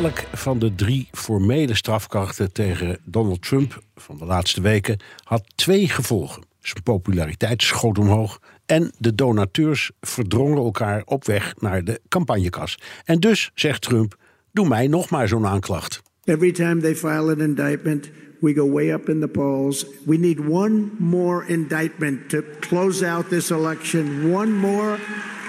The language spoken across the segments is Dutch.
Elk van de drie formele strafkrachten tegen Donald Trump van de laatste weken had twee gevolgen. Zijn populariteit schoot omhoog en de donateurs verdrongen elkaar op weg naar de campagnekas. En dus, zegt Trump, doe mij nog maar zo'n aanklacht. Every time they file an indictment, we go way up in the polls. We need one more indictment to close out this election. One more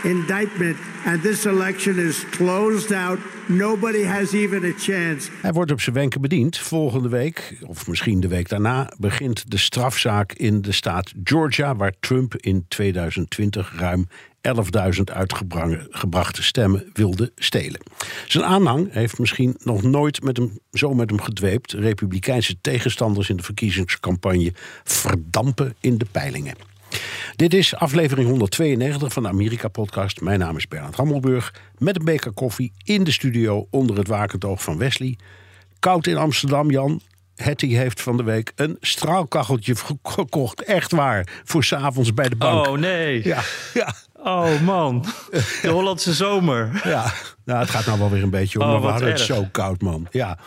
indictment, and this election is closed out. Nobody has even a chance. Hij wordt op zijn wenken bediend. Volgende week, of misschien de week daarna, begint de strafzaak in de staat Georgia, waar Trump in 2020 ruim 11.000 uitgebrachte stemmen wilde stelen. Zijn aanhang heeft misschien nog nooit met hem, zo met hem gedweept. Republikeinse tegenstanders in de verkiezingscampagne verdampen in de peilingen. Dit is aflevering 192 van de Amerika-podcast. Mijn naam is Bernard Hammelburg. Met een beker koffie in de studio onder het wakend oog van Wesley. Koud in Amsterdam, Jan. Hetty heeft van de week een straalkacheltje gekocht. Echt waar. Voor s'avonds bij de bank. Oh nee. Ja, ja. Oh man. De Hollandse zomer. Ja, nou, het gaat nou wel weer een beetje om. Oh, maar we hadden het zo koud, man. Ja.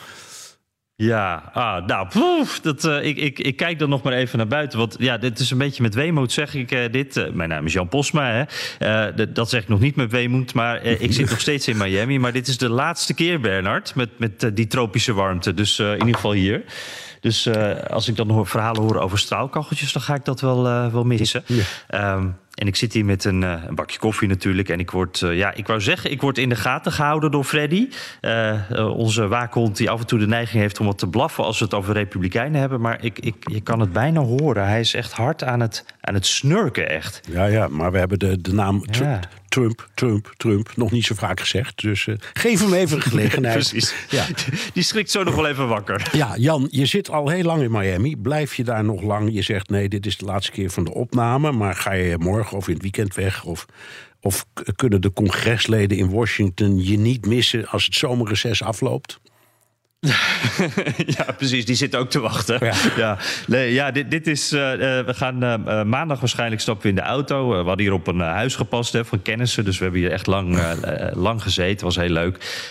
Ja, ah, nou, poef, dat, eh, ik, ik, ik kijk dan nog maar even naar buiten. Want ja, dit is een beetje met weemoed zeg ik eh, dit. Eh, mijn naam is Jan Posma, hè. Dat zeg ik nog niet met weemoed, maar ik zit nog steeds in Miami. Maar dit is de laatste keer, Bernard, met, met die tropische warmte. Dus in ieder geval hier. Dus als ik dan hoor, verhalen hoor over straalkacheltjes, dan ga ik dat wel, wel missen. Ehm, en ik zit hier met een, eh, een bakje koffie natuurlijk. En ik word, eh, ja, ik wou zeggen, ik word in de gaten gehouden door Freddy. Eh, onze waakhond die af en toe de neiging heeft om wat te blaffen als we het over Republikeinen hebben. Maar ik, ik, je kan het bijna horen. Hij is echt hard aan het, aan het snurken, echt. Ja, ja, maar we hebben de, de naam Tr- Ja. Trump, Trump, Trump nog niet zo vaak gezegd. Dus eh, geef hem even een gelegenheid. Precies. Ja. Die schrikt zo nog wel even wakker. Ja, Jan, je zit al heel lang in Miami. Blijf je daar nog lang? Je zegt nee, dit is de laatste keer van de opname. Maar ga je morgen of in het weekend weg? Of, of kunnen de congresleden in Washington je niet missen als het zomerreces afloopt? ja, precies. Die zit ook te wachten. Ja. Ja, nee, ja dit, dit is. eh, eh, we gaan eh, maandag waarschijnlijk stappen we in de auto. We hadden hier op een huis gepast hè, van kennissen. Dus we hebben hier echt lang, lang gezeten. Was heel leuk.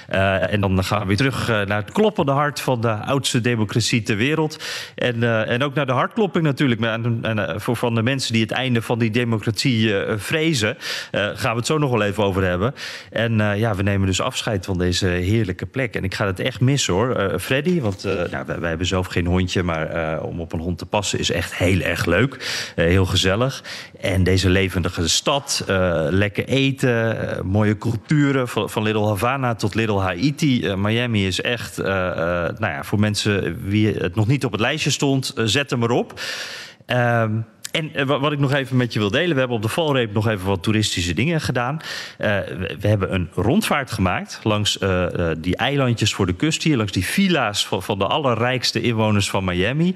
En dan gaan we weer terug naar het kloppende hart van de oudste democratie ter wereld. En, en ook naar de hartklopping natuurlijk. En, voor van de mensen die het einde van die democratie vrezen. gaan we het zo nog wel even over hebben. En ja, we nemen dus afscheid van deze heerlijke plek. En ik ga het echt missen hoor. Eh, Freddy, want eh, nou, wij, hebben zelf geen hondje. Maar eh, om op een hond te passen is echt heel erg leuk. Heel gezellig. En deze levendige stad. lekker eten. mooie culturen. Van, Little Havana tot Little Haiti. Miami is echt, nou ja, voor mensen wie het nog niet op het lijstje stond, zet hem erop. Ehm, en eh, wa- wat ik nog even met je wil delen. We hebben op de valreep nog even wat toeristische dingen gedaan. Eh, we, hebben een rondvaart gemaakt langs eh, die eilandjes voor de kust hier. Langs die villa's van, van de allerrijkste inwoners van Miami.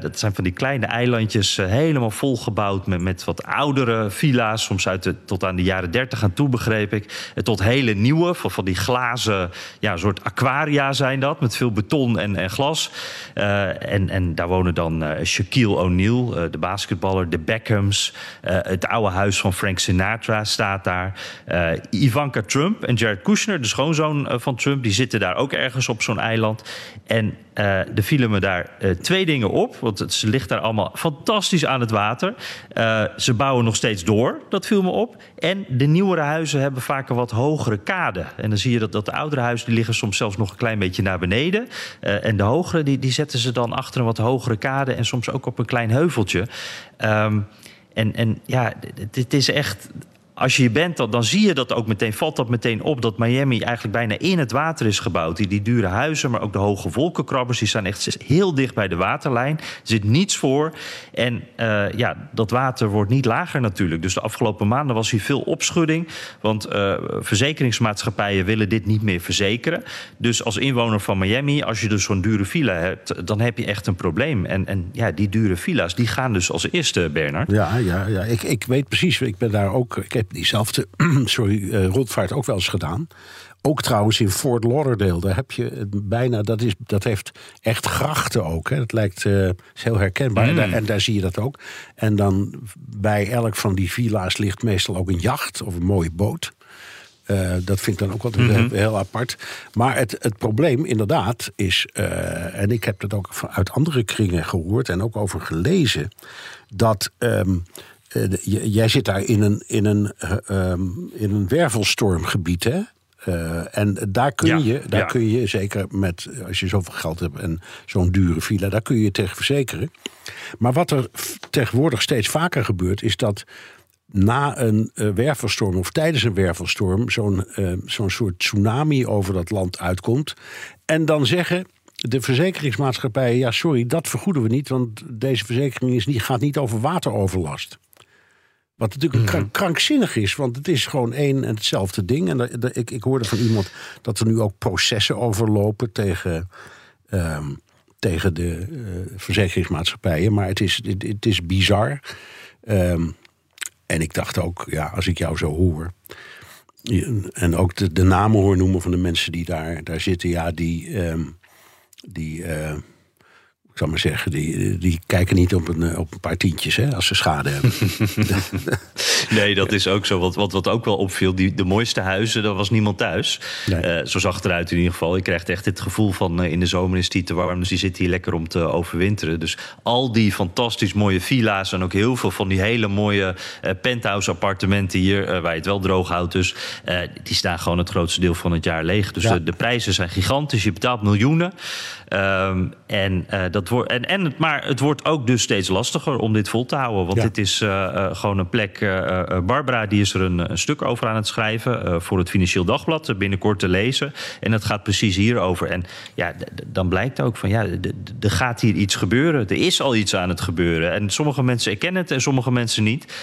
Dat zijn van die kleine eilandjes helemaal volgebouwd met, met wat oudere villa's. Soms uit tot aan de jaren 30 aan toe begreep ik. Tot hele nieuwe, van, van die glazen, ja, soort aquaria zijn dat. Met veel beton en, en glas. En, en daar wonen dan Shaquille O'Neal, de basketballer, de Beckhams. eh, het oude huis van Frank Sinatra staat daar. Eh, Ivanka Trump en Jared Kushner, de schoonzoon eh, van Trump, die zitten daar ook ergens op zo'n eiland. En er vielen me daar eh, twee dingen op. Want het ze ligt daar allemaal fantastisch aan het water. Eh, ze bouwen nog steeds door, dat viel me op. En de nieuwere huizen hebben vaak een wat hogere kade. En dan zie je dat, dat de oudere huizen die liggen soms zelfs nog een klein beetje naar beneden. Eh, en de hogere die, die zetten ze dan achter een wat hogere kade. En soms ook op een klein heuveltje. Ehm, en, en ja, dit is echt als je hier bent, dan, dan zie je dat ook meteen, valt dat meteen op dat Miami eigenlijk bijna in het water is gebouwd. Die, die dure huizen, maar ook de hoge wolkenkrabbers, die staan echt heel dicht bij de waterlijn. Er zit niets voor. En uh, ja, dat water wordt niet lager natuurlijk. Dus de afgelopen maanden was hier veel opschudding. Want uh, verzekeringsmaatschappijen willen dit niet meer verzekeren. Dus als inwoner van Miami, als je dus zo'n dure villa hebt, dan heb je echt een probleem. En, en ja, die dure villa's, die gaan dus als eerste, Bernard. Ja, ja, ja. Ik, ik weet precies. Ik ben daar ook. Heb diezelfde sorry, uh, rondvaart ook wel eens gedaan. Ook trouwens in Fort Lauderdale, daar heb je bijna, dat, is, dat heeft echt grachten ook. Hè. Dat lijkt uh, is heel herkenbaar. Mm. En, daar, en, daar, zie je dat ook. En dan bij elk van die villa's ligt meestal ook een jacht of een mooie boot. Uh, dat vind ik dan ook altijd mm -hmm. heel, apart. Maar het, het probleem inderdaad is, uh, en ik heb dat ook uit andere kringen gehoord en ook over gelezen, dat. Um, uh, jij zit daar in een, in een, um, in een wervelstormgebied, hè? Uh, en daar kun ja, je, daar ja. kun je zeker met, als je zoveel geld hebt en zo'n dure villa, daar kun je tegen verzekeren. Maar wat er tegenwoordig steeds vaker gebeurt, is dat na een uh, wervelstorm of tijdens een wervelstorm zo'n uh, zo'n soort tsunami over dat land uitkomt. En dan zeggen de verzekeringsmaatschappijen: ja, sorry, dat vergoeden we niet, want deze verzekering is niet, gaat niet over wateroverlast. Wat natuurlijk -hmm. krankzinnig is, want het is gewoon één en hetzelfde ding. En ik, ik hoorde van iemand dat er nu ook processen overlopen tegen, um, tegen de uh, verzekeringsmaatschappijen. Maar het is, het, het is bizar. Um, en ik dacht ook, ja, als ik jou zo hoor. En ook de, de namen hoor noemen van de mensen die daar, daar zitten, ja, die. Um, die uh, ik zal maar zeggen, die, die kijken niet op een, op een paar tientjes hè, als ze schade hebben. nee, dat is ook zo. Wat, wat, wat ook wel opviel, die, de mooiste huizen, daar was niemand thuis. Nee. Uh, zo zag het eruit in ieder geval. Je krijgt echt het gevoel van uh, in de zomer is die te warm, dus die zit hier lekker om te overwinteren. Dus al die fantastisch mooie villa's en ook heel veel van die hele mooie uh, penthouse appartementen hier, waar je het wel droog houdt, dus die staan gewoon het grootste deel van het jaar leeg. Dus ja. de, de, prijzen zijn gigantisch. Je betaalt miljoenen. Um, en dat wordt, en, en het, maar het wordt ook dus steeds lastiger om dit vol te houden. Want ja. dit is gewoon een plek. Uh, Barbara die is er een, een, stuk over aan het schrijven voor het Financieel Dagblad. Binnenkort te lezen. En dat gaat precies hierover. En ja, dan blijkt ook van ja, er gaat hier iets gebeuren. Er is al iets aan het gebeuren. En sommige mensen erkennen het en sommige mensen niet.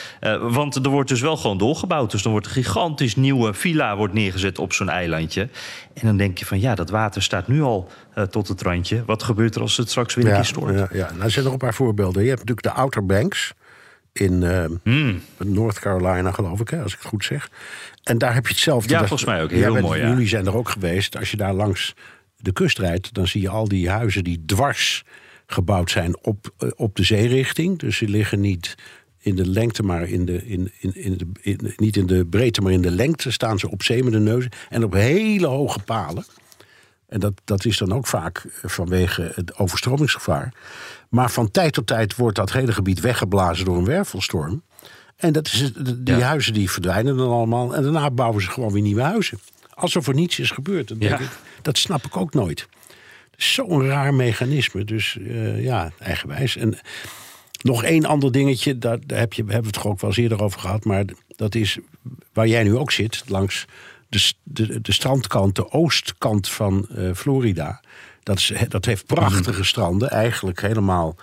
want er wordt dus wel gewoon doorgebouwd. Dus dan wordt een gigantisch nieuwe villa wordt neergezet op zo'n eilandje. En dan denk je van ja, dat water staat nu al uh, tot het randje. Wat gebeurt er als het straks weer een ja, keer stort? Ja, ja. Nou, er zijn nog een paar voorbeelden. Je hebt natuurlijk de Outer Banks in uh, mm. North Carolina, geloof ik, hè, als ik het goed zeg. En daar heb je hetzelfde. Ja, volgens mij ook. Heel ja, mooi. Ja. Jullie zijn er ook geweest. Als je daar langs de kust rijdt, dan zie je al die huizen die dwars gebouwd zijn op, uh, op de zeerichting. Dus ze liggen niet in de lengte, maar in de, in, in, in de, in, niet in de breedte, maar in de lengte staan ze op zee met de neus en op hele hoge palen. En dat, dat is dan ook vaak vanwege het overstromingsgevaar. Maar van tijd tot tijd wordt dat hele gebied weggeblazen door een wervelstorm. En dat is, die ja. huizen die verdwijnen dan allemaal. En daarna bouwen ze gewoon weer nieuwe huizen. Alsof er niets is gebeurd. Dat, ja. ik, dat snap ik ook nooit. Zo'n raar mechanisme. Dus uh, ja, eigenwijs. En nog één ander dingetje, daar, daar heb je, hebben we het toch ook wel eens eerder over gehad. Maar dat is waar jij nu ook zit, langs de, de, de strandkant, de oostkant van uh, Florida. Dat, is, dat heeft prachtige mm. stranden, eigenlijk helemaal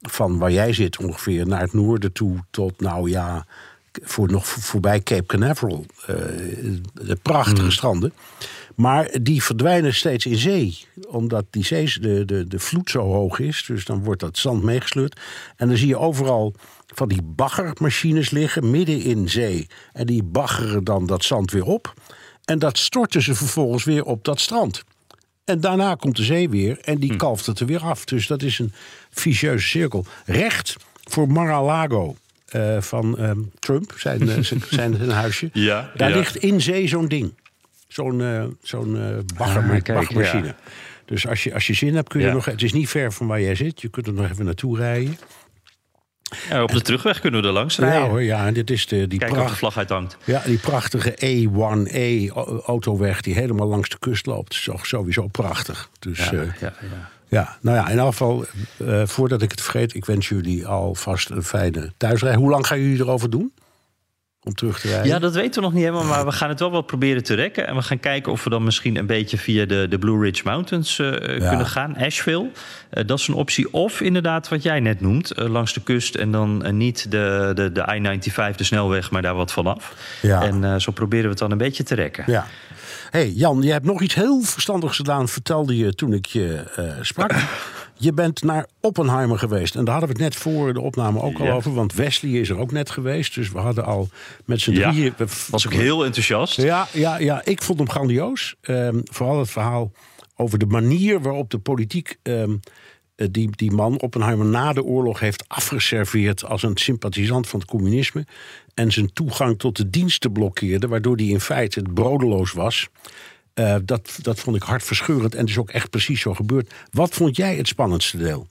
van waar jij zit ongeveer naar het noorden toe tot, nou ja, voor, nog voorbij Cape Canaveral. Uh, de prachtige mm. stranden. Maar die verdwijnen steeds in zee. Omdat die zee, de, de, de vloed zo hoog is. Dus dan wordt dat zand meegesleurd. En dan zie je overal van die baggermachines liggen midden in zee. En die baggeren dan dat zand weer op. En dat storten ze vervolgens weer op dat strand. En daarna komt de zee weer en die hm. kalft het er weer af. Dus dat is een vicieuze cirkel. Recht voor Mar-a-Lago. Uh, van uh, Trump, zijn, uh, zijn, zijn huisje. Ja, Daar ja. ligt in zee zo'n ding. Zo'n zo'n bagger, ah, baggermachine. Ja. Dus als je, als je zin hebt, kun je nog. Het is niet ver van waar jij zit. Je kunt er nog even naartoe rijden. Ja, op de terugweg kunnen we er langs rijden. Ja hoor, ja. En dit is de, die Kijk pracht, de vlag uithangt. Ja, die prachtige E1E autoweg die helemaal langs de kust loopt. Is toch sowieso prachtig. Dus, ja, uh, ja, ja. ja, nou ja, in elk geval, uh, voordat ik het vergeet, ik wens jullie alvast een fijne thuisrij. Hoe lang gaan jullie erover doen? Om terug te rijden? Ja, dat weten we nog niet helemaal, maar we gaan het wel wel proberen te rekken. En we gaan kijken of we dan misschien een beetje via de, de Blue Ridge Mountains uh, kunnen gaan. Asheville, uh, dat is een optie. Of inderdaad wat jij net noemt, uh, langs de kust en dan niet de, de, de I-95, de snelweg, maar daar wat vanaf. Ja. En zo proberen we het dan een beetje te rekken. Ja. hey Jan, je hebt nog iets heel verstandigs gedaan, vertelde je toen ik je sprak. Je bent naar Oppenheimer geweest. En daar hadden we het net voor de opname ook al over. Want Wesley is er ook net geweest. Dus we hadden al met z'n ja, drieën... was ook heel enthousiast. Ja, ja, ja ik vond hem grandioos. Um, vooral het verhaal over de manier waarop de politiek... Um, die, die man Oppenheimer na de oorlog heeft afgeserveerd... als een sympathisant van het communisme... en zijn toegang tot de diensten blokkeerde... waardoor hij in feite brodeloos was... Uh, dat, dat vond ik hartverscheurend en is ook echt precies zo gebeurd. Wat vond jij het spannendste deel?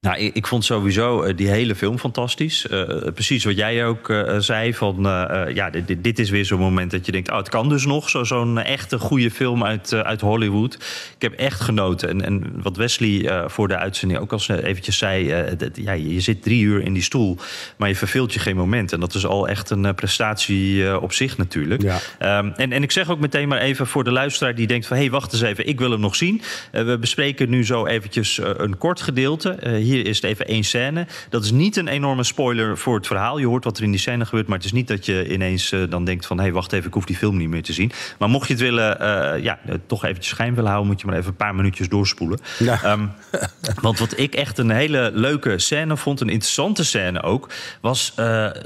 Nou, ik, ik, vond sowieso uh, die hele film fantastisch. Uh, precies wat jij ook uh, zei: van ja, dit, dit, is weer zo'n moment dat je denkt: oh, het kan dus nog. Zo'n zo echte goede film uit, uit Hollywood. Ik heb echt genoten. En, en wat Wesley voor de uitzending ook al eventjes zei: dat, ja, je zit drie uur in die stoel, maar je verveelt je geen moment. En dat is al echt een prestatie op zich natuurlijk. Ja. Um, en, en ik zeg ook meteen maar even voor de luisteraar die denkt: van hé, hey, wacht eens even, ik wil hem nog zien. we bespreken nu zo eventjes een kort gedeelte. hier is het even één scène. Dat is niet een enorme spoiler voor het verhaal. Je hoort wat er in die scène gebeurt, maar het is niet dat je ineens uh, dan denkt van... hé, hey, wacht even, ik hoef die film niet meer te zien. Maar mocht je het willen, uh, ja, toch eventjes schijn willen houden... moet je maar even een paar minuutjes doorspoelen. Ja. Um, want wat ik echt een hele leuke scène vond, een interessante scène ook... was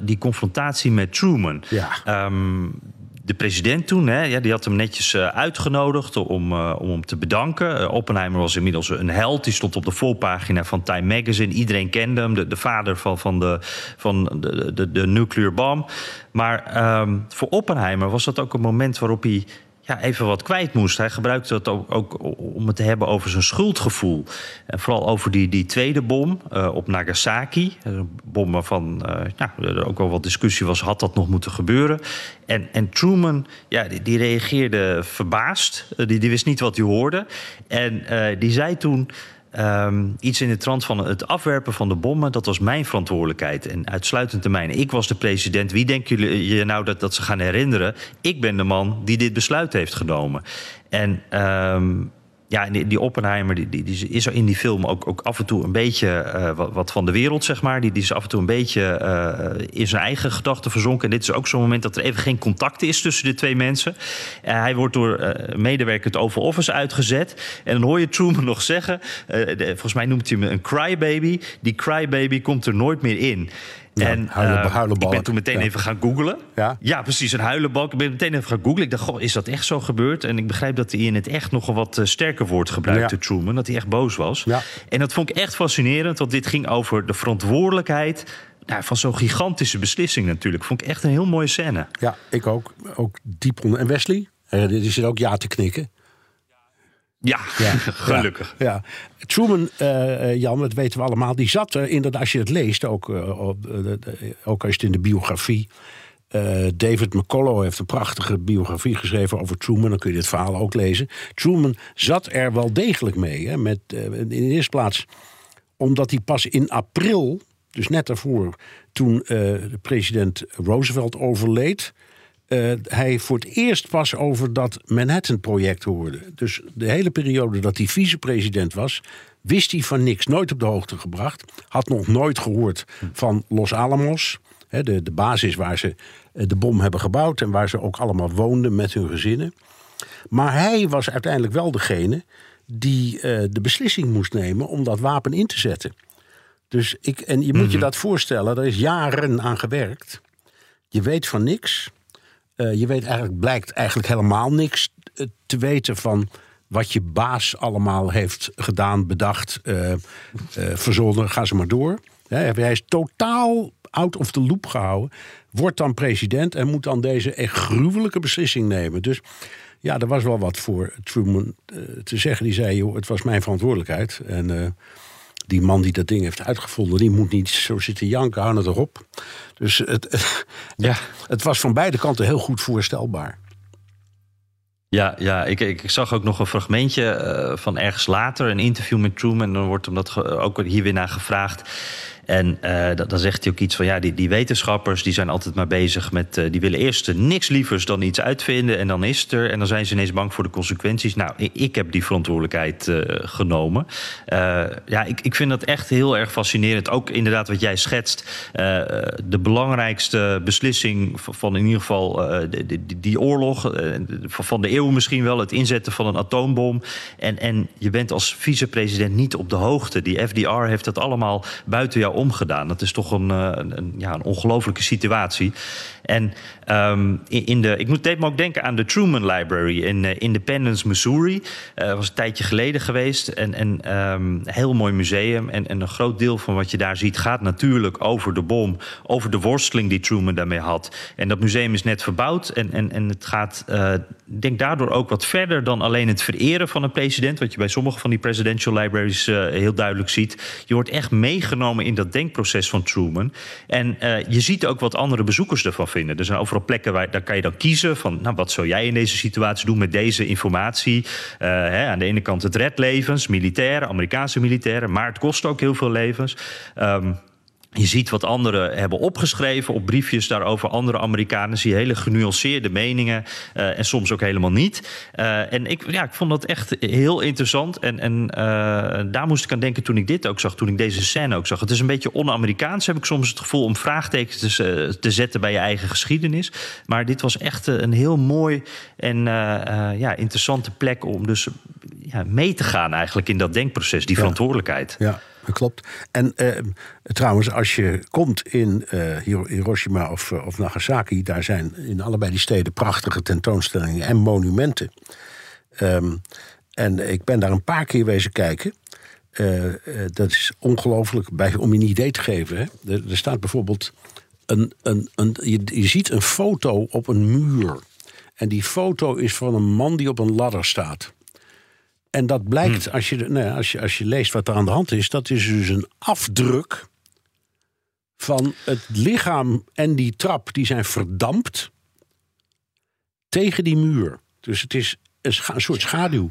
die confrontatie met Truman. Ja. Um, de president toen, hè, ja, die had hem netjes uh, uitgenodigd om, uh, om hem te bedanken. Uh, Oppenheimer was inmiddels een held. Die stond op de voorpagina van Time Magazine. Iedereen kende hem, de, de vader van, van, de, van de, de, de nuclear bomb. Maar um, voor Oppenheimer was dat ook een moment waarop hij ja, even wat kwijt moest. Hij gebruikte dat ook, ook, om het te hebben over zijn schuldgevoel. En vooral over die, die tweede bom uh, op Nagasaki. Een bom waarvan uh, nou, er ook wel wat discussie was, had dat nog moeten gebeuren? En, en Truman, ja, die, die reageerde verbaasd. Die, die wist niet wat hij hoorde. En die zei toen... Um, iets in de trant van het afwerpen van de bommen, dat was mijn verantwoordelijkheid en uitsluitend de mijne. Ik was de president. Wie denken jullie je nou dat, dat ze gaan herinneren? Ik ben de man die dit besluit heeft genomen. En um, ja, die, Oppenheimer die, die, is er in die film ook, ook af en toe een beetje uh, wat, van de wereld, zeg maar. Die, die is af en toe een beetje uh, in zijn eigen gedachten verzonken. En dit is ook zo'n moment dat er even geen contact is tussen de twee mensen. Uh, hij wordt door medewerker het Oval Office uitgezet. En dan hoor je Truman nog zeggen, volgens mij noemt hij hem een crybaby. Die crybaby komt er nooit meer in. Ja, en huilen, uh, ik ben toen meteen ja. even gaan googlen. Ja? ja, precies, een huilenbalk. Ik ben meteen even gaan googlen. Ik dacht, goh, is dat echt zo gebeurd? En ik begrijp dat hij in het echt nog een wat uh, sterker woord gebruikte. Truman. Dat hij echt boos was. En dat vond ik echt fascinerend, want dit ging over de verantwoordelijkheid nou, van zo'n gigantische beslissing natuurlijk. Vond ik echt een heel mooie scène. Ja, ik ook. Ook diep onder. En Wesley? Uh, die zit ook ja te knikken. Ja, ja, gelukkig. Ja, ja. Truman, uh, Jan, dat weten we allemaal, die zat er inderdaad, als je het leest, ook, uh, op, uh, ook als je het in de biografie. David McCullough heeft een prachtige biografie geschreven over Truman. Dan kun je dit verhaal ook lezen. Truman zat er wel degelijk mee. Hè, met, in de eerste plaats omdat hij pas in april, dus net daarvoor, toen de president Roosevelt overleed uh, hij voor het eerst pas over dat Manhattan-project hoorde. Dus de hele periode dat hij vicepresident was, wist hij van niks, nooit op de hoogte gebracht. Had nog nooit gehoord van Los Alamos, hè, de, de basis waar ze eh, de bom hebben gebouwd en waar ze ook allemaal woonden met hun gezinnen. Maar hij was uiteindelijk wel degene die uh, de beslissing moest nemen om dat wapen in te zetten. Dus ik, en je moet je mhm. dat voorstellen, er is jaren aan gewerkt. Je weet van niks. Uh, je weet eigenlijk, blijkt eigenlijk helemaal niks eh, te weten van wat je baas allemaal heeft gedaan, bedacht, uh, uh, verzonnen. Ga ze maar door. hij is totaal out of the loop gehouden. Wordt dan president en moet dan deze echt gruwelijke beslissing nemen. Dus ja, er was wel wat voor Truman te zeggen. Die zei, het was mijn verantwoordelijkheid. En die man die dat ding heeft uitgevonden, die moet niet zo zitten janken, hou het erop. Dus het, ja. het was van beide kanten heel goed voorstelbaar. Ja, ja ik, ik, zag ook nog een fragmentje uh, van ergens later, een interview met Truman. Dan wordt hem dat ook hier weer naar gevraagd. En dan zegt hij ook iets van ja, die, die wetenschappers die zijn altijd maar bezig met. die willen eerst niks lievers dan iets uitvinden. En dan is het er. En dan zijn ze ineens bang voor de consequenties. Nou, ik, heb die verantwoordelijkheid genomen. ja, ik, ik vind dat echt heel erg fascinerend. Ook inderdaad wat jij schetst. de belangrijkste beslissing van in ieder geval die, die oorlog. van de eeuw misschien wel. Het inzetten van een atoombom. En, en je bent als vicepresident niet op de hoogte. Die FDR heeft dat allemaal buiten jou omgedaan. Dat is toch een, eh, een, ja, een ongelofelijke situatie. En um, in de, ik moet even ook denken aan de Truman Library in uh, Independence, Missouri. Dat uh, was een tijdje geleden geweest. En, en um, heel mooi museum. En, en een groot deel van wat je daar ziet gaat natuurlijk over de bom. Over de worsteling die Truman daarmee had. En dat museum is net verbouwd. En, en, en het gaat, uh, denk daardoor ook wat verder dan alleen het vereren van een president. Wat je bij sommige van die presidential libraries heel duidelijk ziet. Je wordt echt meegenomen in dat denkproces van Truman. En je ziet ook wat andere bezoekers ervan vinden. Er zijn overal plekken waar daar kan je dan kiezen van nou, wat zou jij in deze situatie doen met deze informatie. Uh, hè, aan de ene kant het red levens, militairen, Amerikaanse militairen, maar het kost ook heel veel levens. Um, je ziet wat anderen hebben opgeschreven op briefjes daarover. Andere Amerikanen zie je hele genuanceerde meningen. Uh, en soms ook helemaal niet. Uh, en ik, ja, ik vond dat echt heel interessant. En, en uh, daar moest ik aan denken toen ik dit ook zag. Toen ik deze scène ook zag. Het is een beetje on-Amerikaans, heb ik soms het gevoel... om vraagtekens te, te, zetten bij je eigen geschiedenis. Maar dit was echt een heel mooi en ja, interessante plek... om dus ja, mee te gaan eigenlijk in dat denkproces. Die verantwoordelijkheid. Ja klopt. En uh, trouwens, als je komt in uh, Hiroshima of, of, Nagasaki, daar zijn in allebei die steden prachtige tentoonstellingen en monumenten. Um, en ik ben daar een paar keer wezen kijken. Uh, dat is ongelooflijk, om je een idee te geven. Er, staat bijvoorbeeld een. een, een je ziet een foto op een muur. En die foto is van een man die op een ladder staat. En dat blijkt, hmm. als, je, nou ja, als, je, als je leest wat er aan de hand is, dat is dus een afdruk van het lichaam en die trap, die zijn verdampt tegen die muur. Dus het is een, een soort schaduw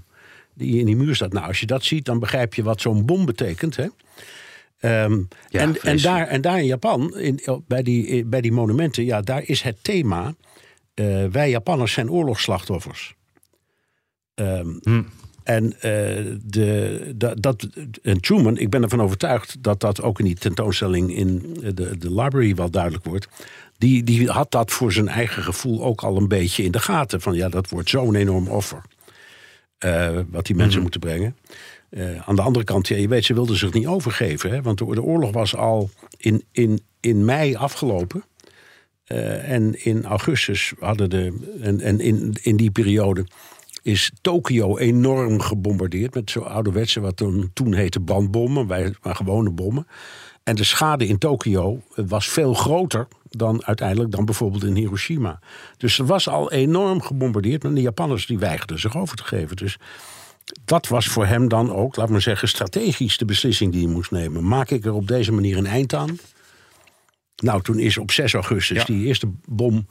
die in die muur staat. Nou, als je dat ziet, dan begrijp je wat zo'n bom betekent. Hè? Um, ja, en, en, daar, en daar in Japan, in, bij, die, bij die monumenten, ja, daar is het thema: uh, wij Japanners zijn oorlogsslachtoffers. Um, hm. En, uh, de, dat, dat, en Truman, ik ben ervan overtuigd dat dat ook in die tentoonstelling in de, de library wel duidelijk wordt. Die, die had dat voor zijn eigen gevoel ook al een beetje in de gaten. Van ja, dat wordt zo'n enorm offer. Uh, wat die mensen mm moeten brengen. Uh, aan de andere kant, ja, je weet, ze wilden zich niet overgeven. Hè, want de, de oorlog was al in, in, in mei afgelopen. Uh, en in augustus hadden de. En, en in, in die periode is Tokio enorm gebombardeerd met zo ouderwetse, wat toen, toen heette bandbommen, wij, maar gewone bommen. En de schade in Tokio was veel groter dan uiteindelijk dan bijvoorbeeld in Hiroshima. Dus er was al enorm gebombardeerd, maar de Japanners die weigerden zich over te geven. Dus dat was voor hem dan ook, laat maar zeggen, strategisch de beslissing die hij moest nemen. Maak ik er op deze manier een eind aan? Nou, toen is op 6 augustus ja. die eerste bom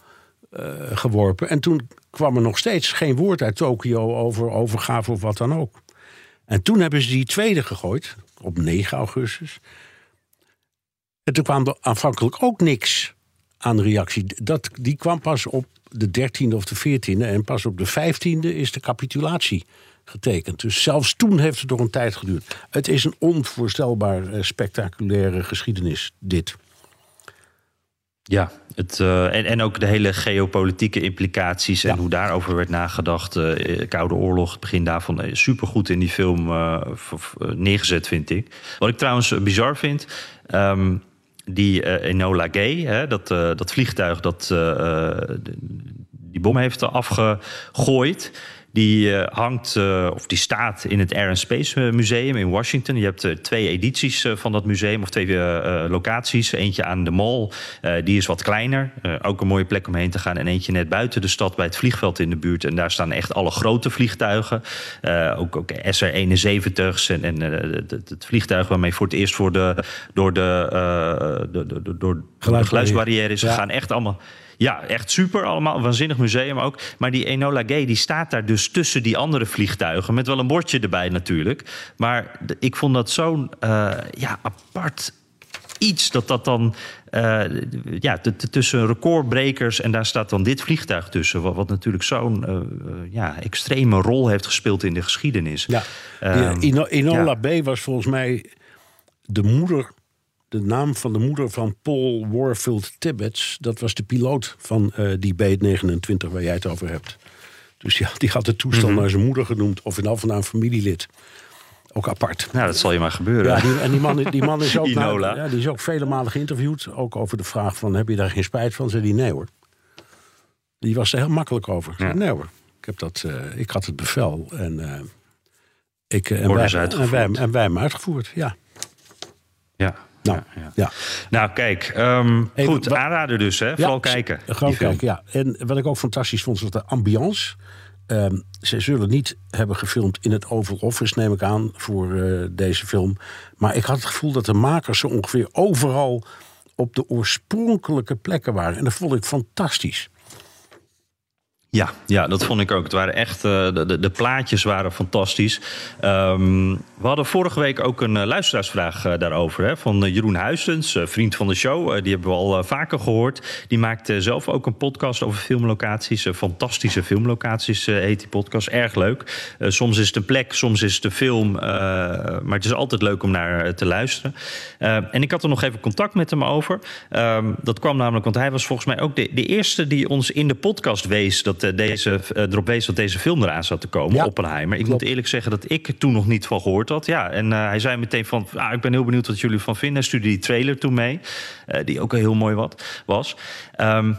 geworpen. En toen kwam er nog steeds geen woord uit Tokio over overgave of wat dan ook. En toen hebben ze die tweede gegooid, op 9 augustus. En toen kwam er aanvankelijk ook niks aan reactie. Dat, die kwam pas op de 13e of de 14e. En pas op de 15e is de capitulatie getekend. Dus zelfs toen heeft het nog een tijd geduurd. Het is een onvoorstelbaar eh, spectaculaire geschiedenis, dit. Ja, het, uh, en, en ook de hele geopolitieke implicaties en hoe daarover werd nagedacht. Uh, Koude Oorlog, het begin daarvan, uh, supergoed in die film neergezet, vind ik. Wat ik trouwens bizar vind, um, die Enola Gay, hè, dat, dat vliegtuig dat die bom heeft afgegooid die uh, hangt, uh, of die staat in het Air and Space eh, Museum in Washington. Je hebt twee edities van dat museum, of twee locaties. Eentje aan de Mall, die is wat kleiner. ook een mooie plek om heen te gaan. En eentje net buiten de stad bij het vliegveld in de buurt. En daar staan echt alle grote vliegtuigen. ook, ook SR-71's en, en het vliegtuig waarmee voor het eerst voor de, door de, de, de, de, door de geluidsbarrière is gegaan. Echt allemaal ja, echt super allemaal. Een waanzinnig museum ook. Maar die Enola Gay die staat daar dus tussen die andere vliegtuigen. Met wel een bordje erbij natuurlijk. Maar ik vond dat zo'n uh, ja, apart iets dat dat dan uh, ja, tussen recordbrekers en daar staat dan dit vliegtuig tussen. Wat, wat natuurlijk zo'n uh, ja, extreme rol heeft gespeeld in de geschiedenis. Ja, uh, Inola B was volgens mij de moeder, de naam van de moeder van Paul Warfield Tibbets. Dat was de piloot van die B-29 waar jij het over hebt. Dus ja, die had het toestel mhm. naar zijn moeder genoemd, of in al van een familielid. Ook apart. Nou, dat zal je maar gebeuren. Ja, die, en die man, die man is, ook ja, die is ook vele malen geïnterviewd. Ook over de vraag van, heb je daar geen spijt van? Zei hij, nee hoor. Die was er heel makkelijk over. Ja. Nee hoor, ik, heb dat, uh, ik had het bevel. En, uh, ik, en, wij, en, wij, en wij hem uitgevoerd, ja. Ja, nou, ja, ja. nou kijk, um, goed, aanraden dus, hè? Vooral kijken. Gewoon kijken, ja. En wat ik ook fantastisch vond, was de ambiance. Um, ze zullen niet hebben gefilmd in het Oval Office, neem ik aan, voor uh, deze film. Maar ik had het gevoel dat de makers zo ongeveer overal op de oorspronkelijke plekken waren. En dat vond ik fantastisch. Ja, ja, dat vond ik ook. Het waren echt, uh, de, de, plaatjes waren fantastisch. Um, we hadden vorige week ook een uh, luisteraarsvraag uh, daarover. Hè, van Jeroen Huisens, vriend van de show. die hebben we al vaker gehoord. Die maakt zelf ook een podcast over filmlocaties. fantastische filmlocaties heet die podcast. Erg leuk. soms is het een plek, soms is het een film. maar het is altijd leuk om naar te luisteren. en ik had er nog even contact met hem over. Um, dat kwam namelijk, want hij was volgens mij ook de, de eerste die ons in de podcast wees... dat dat eh, deze, uh, erop wees dat deze film eraan zat te komen, ja, Oppenheimer. Ik moet eerlijk zeggen dat ik toen nog niet van gehoord had. Ja, en uh, hij zei meteen van, ah, ik ben heel benieuwd wat jullie van vinden. Hij stuurde die trailer toen mee, uh, die ook heel mooi wat, was. Um,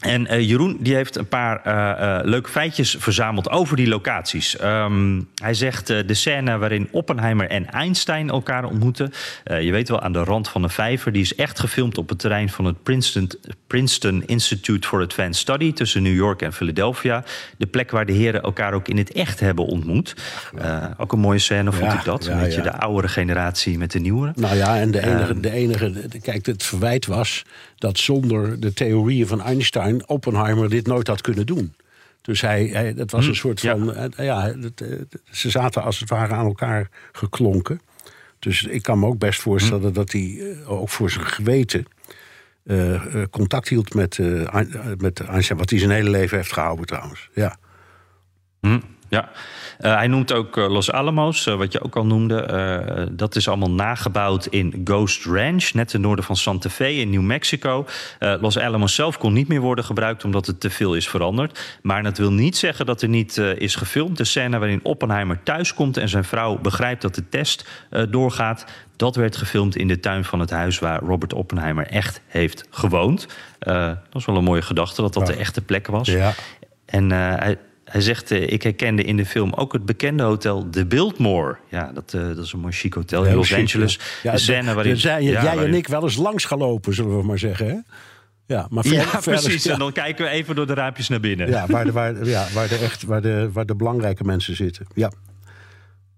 en uh, Jeroen die heeft een paar uh, uh, leuke feitjes verzameld over die locaties. Um, hij zegt de scène waarin Oppenheimer en Einstein elkaar ontmoeten. je weet wel, aan de rand van een vijver. Die is echt gefilmd op het terrein van het Princeton, Princeton Institute for Advanced Study... tussen New York en Philadelphia. De plek waar de heren elkaar ook in het echt hebben ontmoet. ook een mooie scène vond ja, ik dat. Ja, een beetje ja. de oudere generatie met de nieuwere. Nou ja, en de enige, um, de enige... Kijk, het verwijt was dat zonder de theorieën van Einstein Oppenheimer dit nooit had kunnen doen. Dus hij, hij dat was een hm, soort van. Ja, eh, ja het, ze zaten als het ware aan elkaar geklonken. Dus ik kan me ook best voorstellen hm. dat hij ook voor zijn geweten. Uh, contact hield met, met Einstein. Wat hij zijn hele leven heeft gehouden trouwens. Ja. Hm. Ja, uh, hij noemt ook uh, Los Alamos, uh, wat je ook al noemde. dat is allemaal nagebouwd in Ghost Ranch, net ten noorden van Santa Fe in New Mexico. Los Alamos zelf kon niet meer worden gebruikt omdat het te veel is veranderd. Maar dat wil niet zeggen dat er niet is gefilmd. De scène waarin Oppenheimer thuiskomt en zijn vrouw begrijpt dat de test doorgaat. Dat werd gefilmd in de tuin van het huis waar Robert Oppenheimer echt heeft gewoond. dat is wel een mooie gedachte dat dat de echte plek was. Ja. En hij, hij zegt, uh, ik herkende in de film ook het bekende hotel The Biltmore. Ja, dat, uh, dat is een mooi chic hotel in Los chic, Angeles. Ja. de scène waarin, ja, jij waarin... en ik wel eens langs gelopen, zullen we maar zeggen. Hè? Ja, maar ver, ja, precies. Ja. En dan kijken we even door de raampjes naar binnen. Ja, waar de, waar, ja, waar de, echt, waar de, waar de belangrijke mensen zitten. Ja.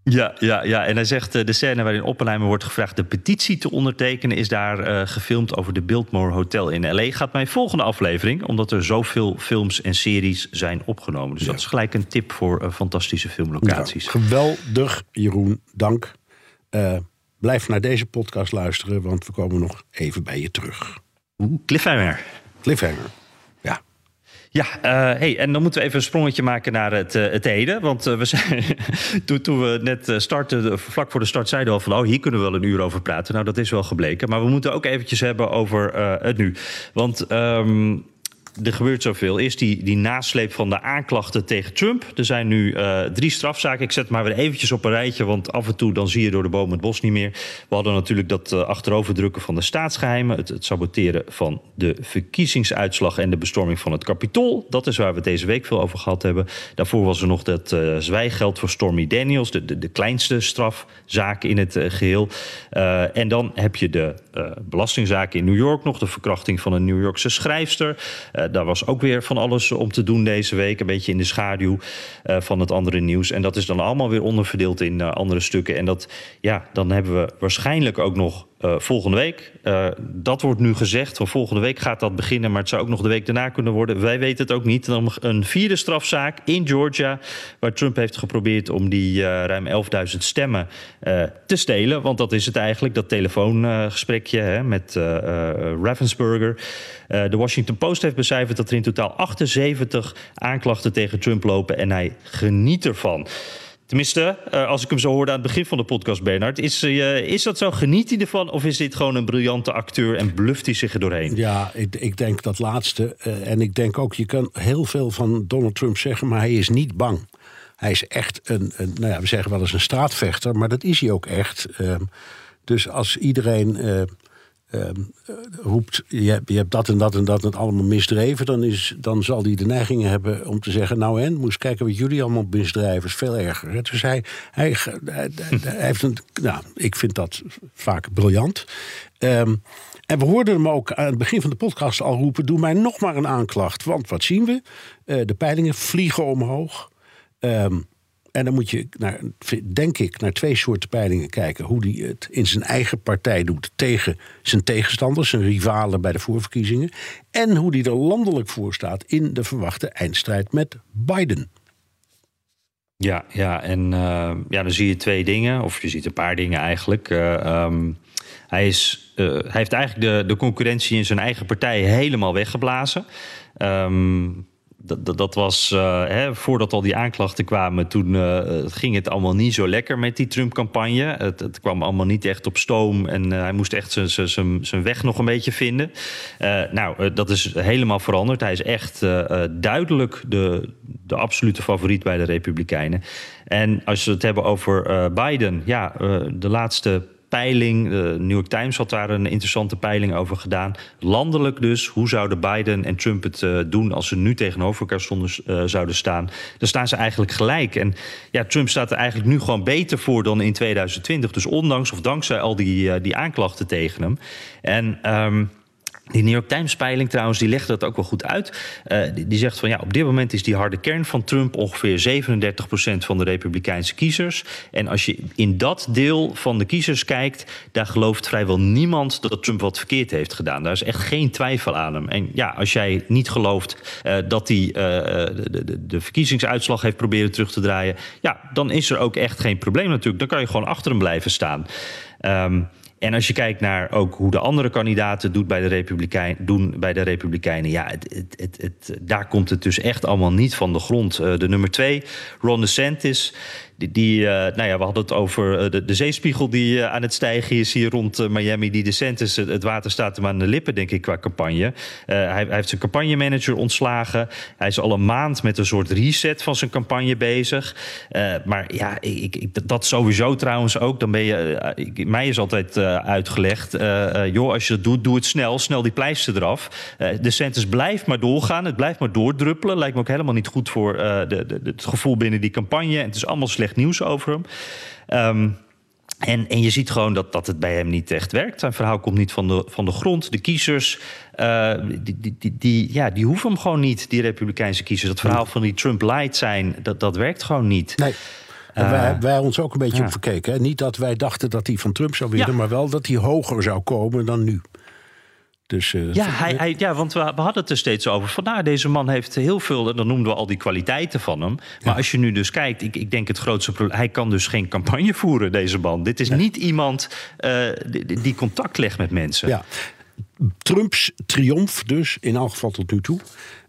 Ja, ja, ja, en hij zegt uh, de scène waarin Oppenheimer wordt gevraagd de petitie te ondertekenen, is daar uh, gefilmd over de Biltmore Hotel in LA. Gaat mijn volgende aflevering, omdat er zoveel films en series zijn opgenomen. Dus ja. dat is gelijk een tip voor uh, fantastische filmlocaties. Geweldig, Jeroen. Dank. blijf naar deze podcast luisteren, want we komen nog even bij je terug. Cliffhanger. Cliffhanger. Ja, uh, hey, en dan moeten we even een sprongetje maken naar het, uh, het heden. Want uh, we zijn, toen, toen, we net starten, vlak voor de start, zeiden we al van... oh, hier kunnen we wel een uur over praten. Nou, dat is wel gebleken. Maar we moeten ook eventjes hebben over het nu. Want um, er gebeurt zoveel. Eerst die, die nasleep van de aanklachten tegen Trump. Er zijn nu uh, drie strafzaken. Ik zet maar weer eventjes op een rijtje, want af en toe dan zie je door de boom het bos niet meer. We hadden natuurlijk dat uh, achteroverdrukken van de staatsgeheimen, het, saboteren van de verkiezingsuitslag en de bestorming van het kapitool. Dat is waar we het deze week veel over gehad hebben. Daarvoor was er nog dat uh, zwijgeld voor Stormy Daniels, de, de, de kleinste strafzaak in het geheel. en dan heb je de belastingzaak in New York nog, de verkrachting van een New Yorkse schrijfster. Uh, daar was ook weer van alles om te doen deze week. Een beetje in de schaduw uh, van het andere nieuws. En dat is dan allemaal weer onderverdeeld in uh, andere stukken. En dat, ja, dan hebben we waarschijnlijk ook nog uh, volgende week. Uh, dat wordt nu gezegd. Van volgende week gaat dat beginnen, maar het zou ook nog de week daarna kunnen worden. Wij weten het ook niet. Dan een vierde strafzaak in Georgia, waar Trump heeft geprobeerd om die uh, ruim 11.000 stemmen te stelen. Want dat is het eigenlijk, dat telefoongesprekje hè, met Ravensburger. de Washington Post heeft becijferd dat er in totaal 78 aanklachten tegen Trump lopen en hij geniet ervan. Tenminste, uh, als ik hem zo hoorde aan het begin van de podcast, Bernard. Is, uh, is dat zo? Geniet hij ervan? Of is dit gewoon een briljante acteur en bluft hij zich er doorheen? Ja, ik, ik denk dat laatste. Uh, en ik denk ook, je kan heel veel van Donald Trump zeggen, maar hij is niet bang. Hij is echt een, een nou ja, we zeggen wel eens een straatvechter, maar dat is hij ook echt. Ehm, dus als iedereen uh, roept, je hebt, je hebt, dat en dat en dat en allemaal misdreven, dan, is, dan zal hij de neiging hebben om te zeggen: Nou, en moest kijken wat jullie allemaal misdrijven, is veel erger. Dus hij, hij, hij, heeft een. Nou, ik vind dat vaak briljant. Um, en we hoorden hem ook aan het begin van de podcast al roepen: Doe mij nog maar een aanklacht. Want wat zien we? Uh, de peilingen vliegen omhoog. Um, en dan moet je, naar, denk ik, naar twee soorten peilingen kijken. Hoe hij het in zijn eigen partij doet tegen zijn tegenstanders, zijn rivalen bij de voorverkiezingen. En hoe hij er landelijk voor staat in de verwachte eindstrijd met Biden. Ja, ja en uh, ja, dan zie je twee dingen, of je ziet een paar dingen eigenlijk. Uh, um, hij, is, uh, hij heeft eigenlijk de, de concurrentie in zijn eigen partij helemaal weggeblazen. Um, dat, dat, was uh, hè, voordat al die aanklachten kwamen, toen uh, ging het allemaal niet zo lekker met die Trump-campagne. Het, het, kwam allemaal niet echt op stoom en hij moest echt zijn weg nog een beetje vinden. nou, dat is helemaal veranderd. Hij is echt duidelijk de, de absolute favoriet bij de Republikeinen. En als we het hebben over Biden, ja, de laatste peiling. De New York Times had daar een interessante peiling over gedaan. Landelijk dus, hoe zouden Biden en Trump het uh, doen als ze nu tegenover elkaar uh, zouden staan? Dan staan ze eigenlijk gelijk. En ja, Trump staat er eigenlijk nu gewoon beter voor dan in 2020. Dus ondanks of dankzij al die, die aanklachten tegen hem. En. Um, die New York Times peiling trouwens, die legt dat ook wel goed uit. Uh, die, zegt van ja, op dit moment is die harde kern van Trump ongeveer 37% van de Republikeinse kiezers. En als je in dat deel van de kiezers kijkt, daar gelooft vrijwel niemand dat Trump wat verkeerd heeft gedaan. Daar is echt geen twijfel aan hem. En ja, als jij niet gelooft uh, dat hij uh, de, de, de, verkiezingsuitslag heeft proberen terug te draaien, ja, dan is er ook echt geen probleem natuurlijk. Dan kan je gewoon achter hem blijven staan. Um, en als je kijkt naar ook hoe de andere kandidaten doet bij de Republikein, doen bij de Republikeinen, ja, het, het, het, daar komt het dus echt allemaal niet van de grond. Uh, de nummer twee, Ron DeSantis, die, uh, nou ja, we hadden het over uh, de, de, zeespiegel die uh, aan het stijgen is hier rond Miami. Die DeSantis, het, het water staat hem aan de lippen, denk ik, qua campagne. Hij, hij, heeft zijn campagnemanager ontslagen. Hij is al een maand met een soort reset van zijn campagne bezig. maar ja, ik, ik, dat sowieso trouwens ook. Dan ben je, ik, mij is altijd uitgelegd, joh, als je dat doet, doe het snel. Snel die pleister eraf. DeSantis blijft maar doorgaan. Het blijft maar doordruppelen. Lijkt me ook helemaal niet goed voor de, de, het gevoel binnen die campagne. En het is allemaal slecht nieuws over hem. Um, en, en je ziet gewoon dat, dat het bij hem niet echt werkt. Zijn verhaal komt niet van de, van de grond. De kiezers, uh, die, die, die, die, ja, die hoeven hem gewoon niet, die Republikeinse kiezers. Dat verhaal van die Trump light zijn, dat, dat werkt gewoon niet. Nee. En wij, wij ons ook een beetje ja. op verkeken. Hè? Niet dat wij dachten dat hij van Trump zou winnen, ja. maar wel dat hij hoger zou komen dan nu. Dus, uh, ja, hij, hij, ja, want we, we, hadden het er steeds over. Van, nou, deze man heeft heel veel, dan noemden we al die kwaliteiten van hem. Maar ja. als je nu dus kijkt, ik, ik denk het grootste probleem... hij kan dus geen campagne voeren, deze man. Dit is nee. niet iemand uh, die, die, contact legt met mensen. Ja. Trumps triomf dus, in elk geval tot nu toe...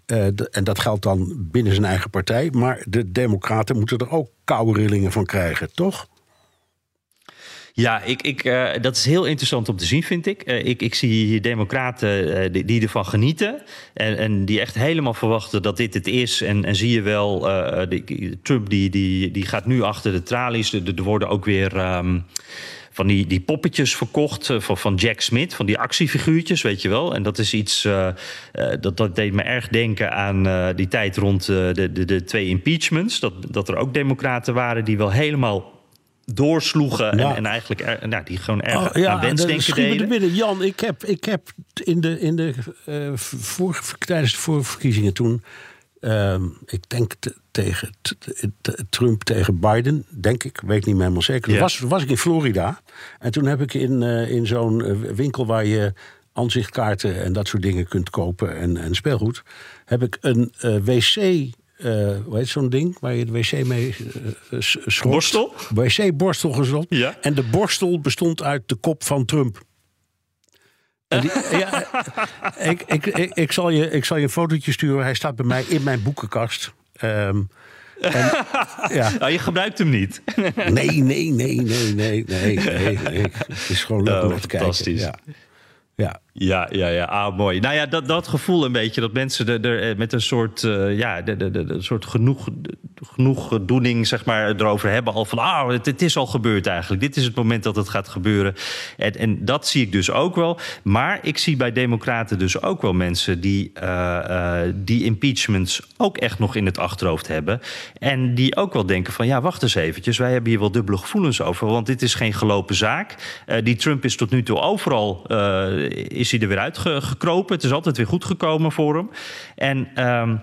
Uh, de, en dat geldt dan binnen zijn eigen partij. Maar de democraten moeten er ook koude rillingen van krijgen, toch? Ja, ik, ik, uh, dat is heel interessant om te zien, vind ik. Uh, ik, ik zie hier democraten uh, die, die, ervan genieten. En, en, die echt helemaal verwachten dat dit het is. En, en zie je wel, Trump die, die, die gaat nu achter de tralies. Er, worden ook weer... Um, van die, die poppetjes verkocht van, van Jack Smith, van die actiefiguurtjes, weet je wel. En dat is iets, dat, dat deed me erg denken aan die tijd rond de, de, de twee impeachments. Dat, dat er ook democraten waren die wel helemaal doorsloegen ja. en, en, eigenlijk er, nou, die gewoon erg oh, ja, aan wensdenken deden. Binnen. Jan, ik heb, ik heb in de, in de, uh, voor, tijdens de voorverkiezingen toen Ehm, ik denk tegen Trump tegen Biden, denk ik, weet niet meer helemaal zeker. Toen was, was ik in Florida en toen heb ik in, in zo'n winkel waar je aanzichtkaarten en dat soort dingen kunt kopen en, en speelgoed, heb ik een wc uh, hoe heet zo'n ding waar je de wc mee uh, Borstel? Wc-borstel gezocht. Ja. En de borstel bestond uit de kop van Trump. Die, ja, ik, ik, ik, ik, zal je, ik zal je een fotootje sturen. Hij staat bij mij in mijn boekenkast. Um, en, ja. Oh, je gebruikt hem niet? Nee, nee, nee, nee, nee, nee, nee. nee. Het is gewoon leuk oh, om te kijken. Ja. Ja. Ja, ja, ja. Ah, mooi. Nou ja, dat, dat gevoel een beetje dat mensen er, er eh, met een soort, uh, ja, de, de, de, soort genoeg, genoegdoening, zeg maar, erover hebben. Al van, ah, het, het, is al gebeurd eigenlijk. Dit is het moment dat het gaat gebeuren. En, en dat zie ik dus ook wel. Maar ik zie bij Democraten dus ook wel mensen die uh, die impeachments ook echt nog in het achterhoofd hebben. En die ook wel denken van, ja, wacht eens eventjes. Wij hebben hier wel dubbele gevoelens over. Want dit is geen gelopen zaak. die Trump is tot nu toe overal is hij er weer uitgekropen. Het is altijd weer goed gekomen voor hem. En. Um,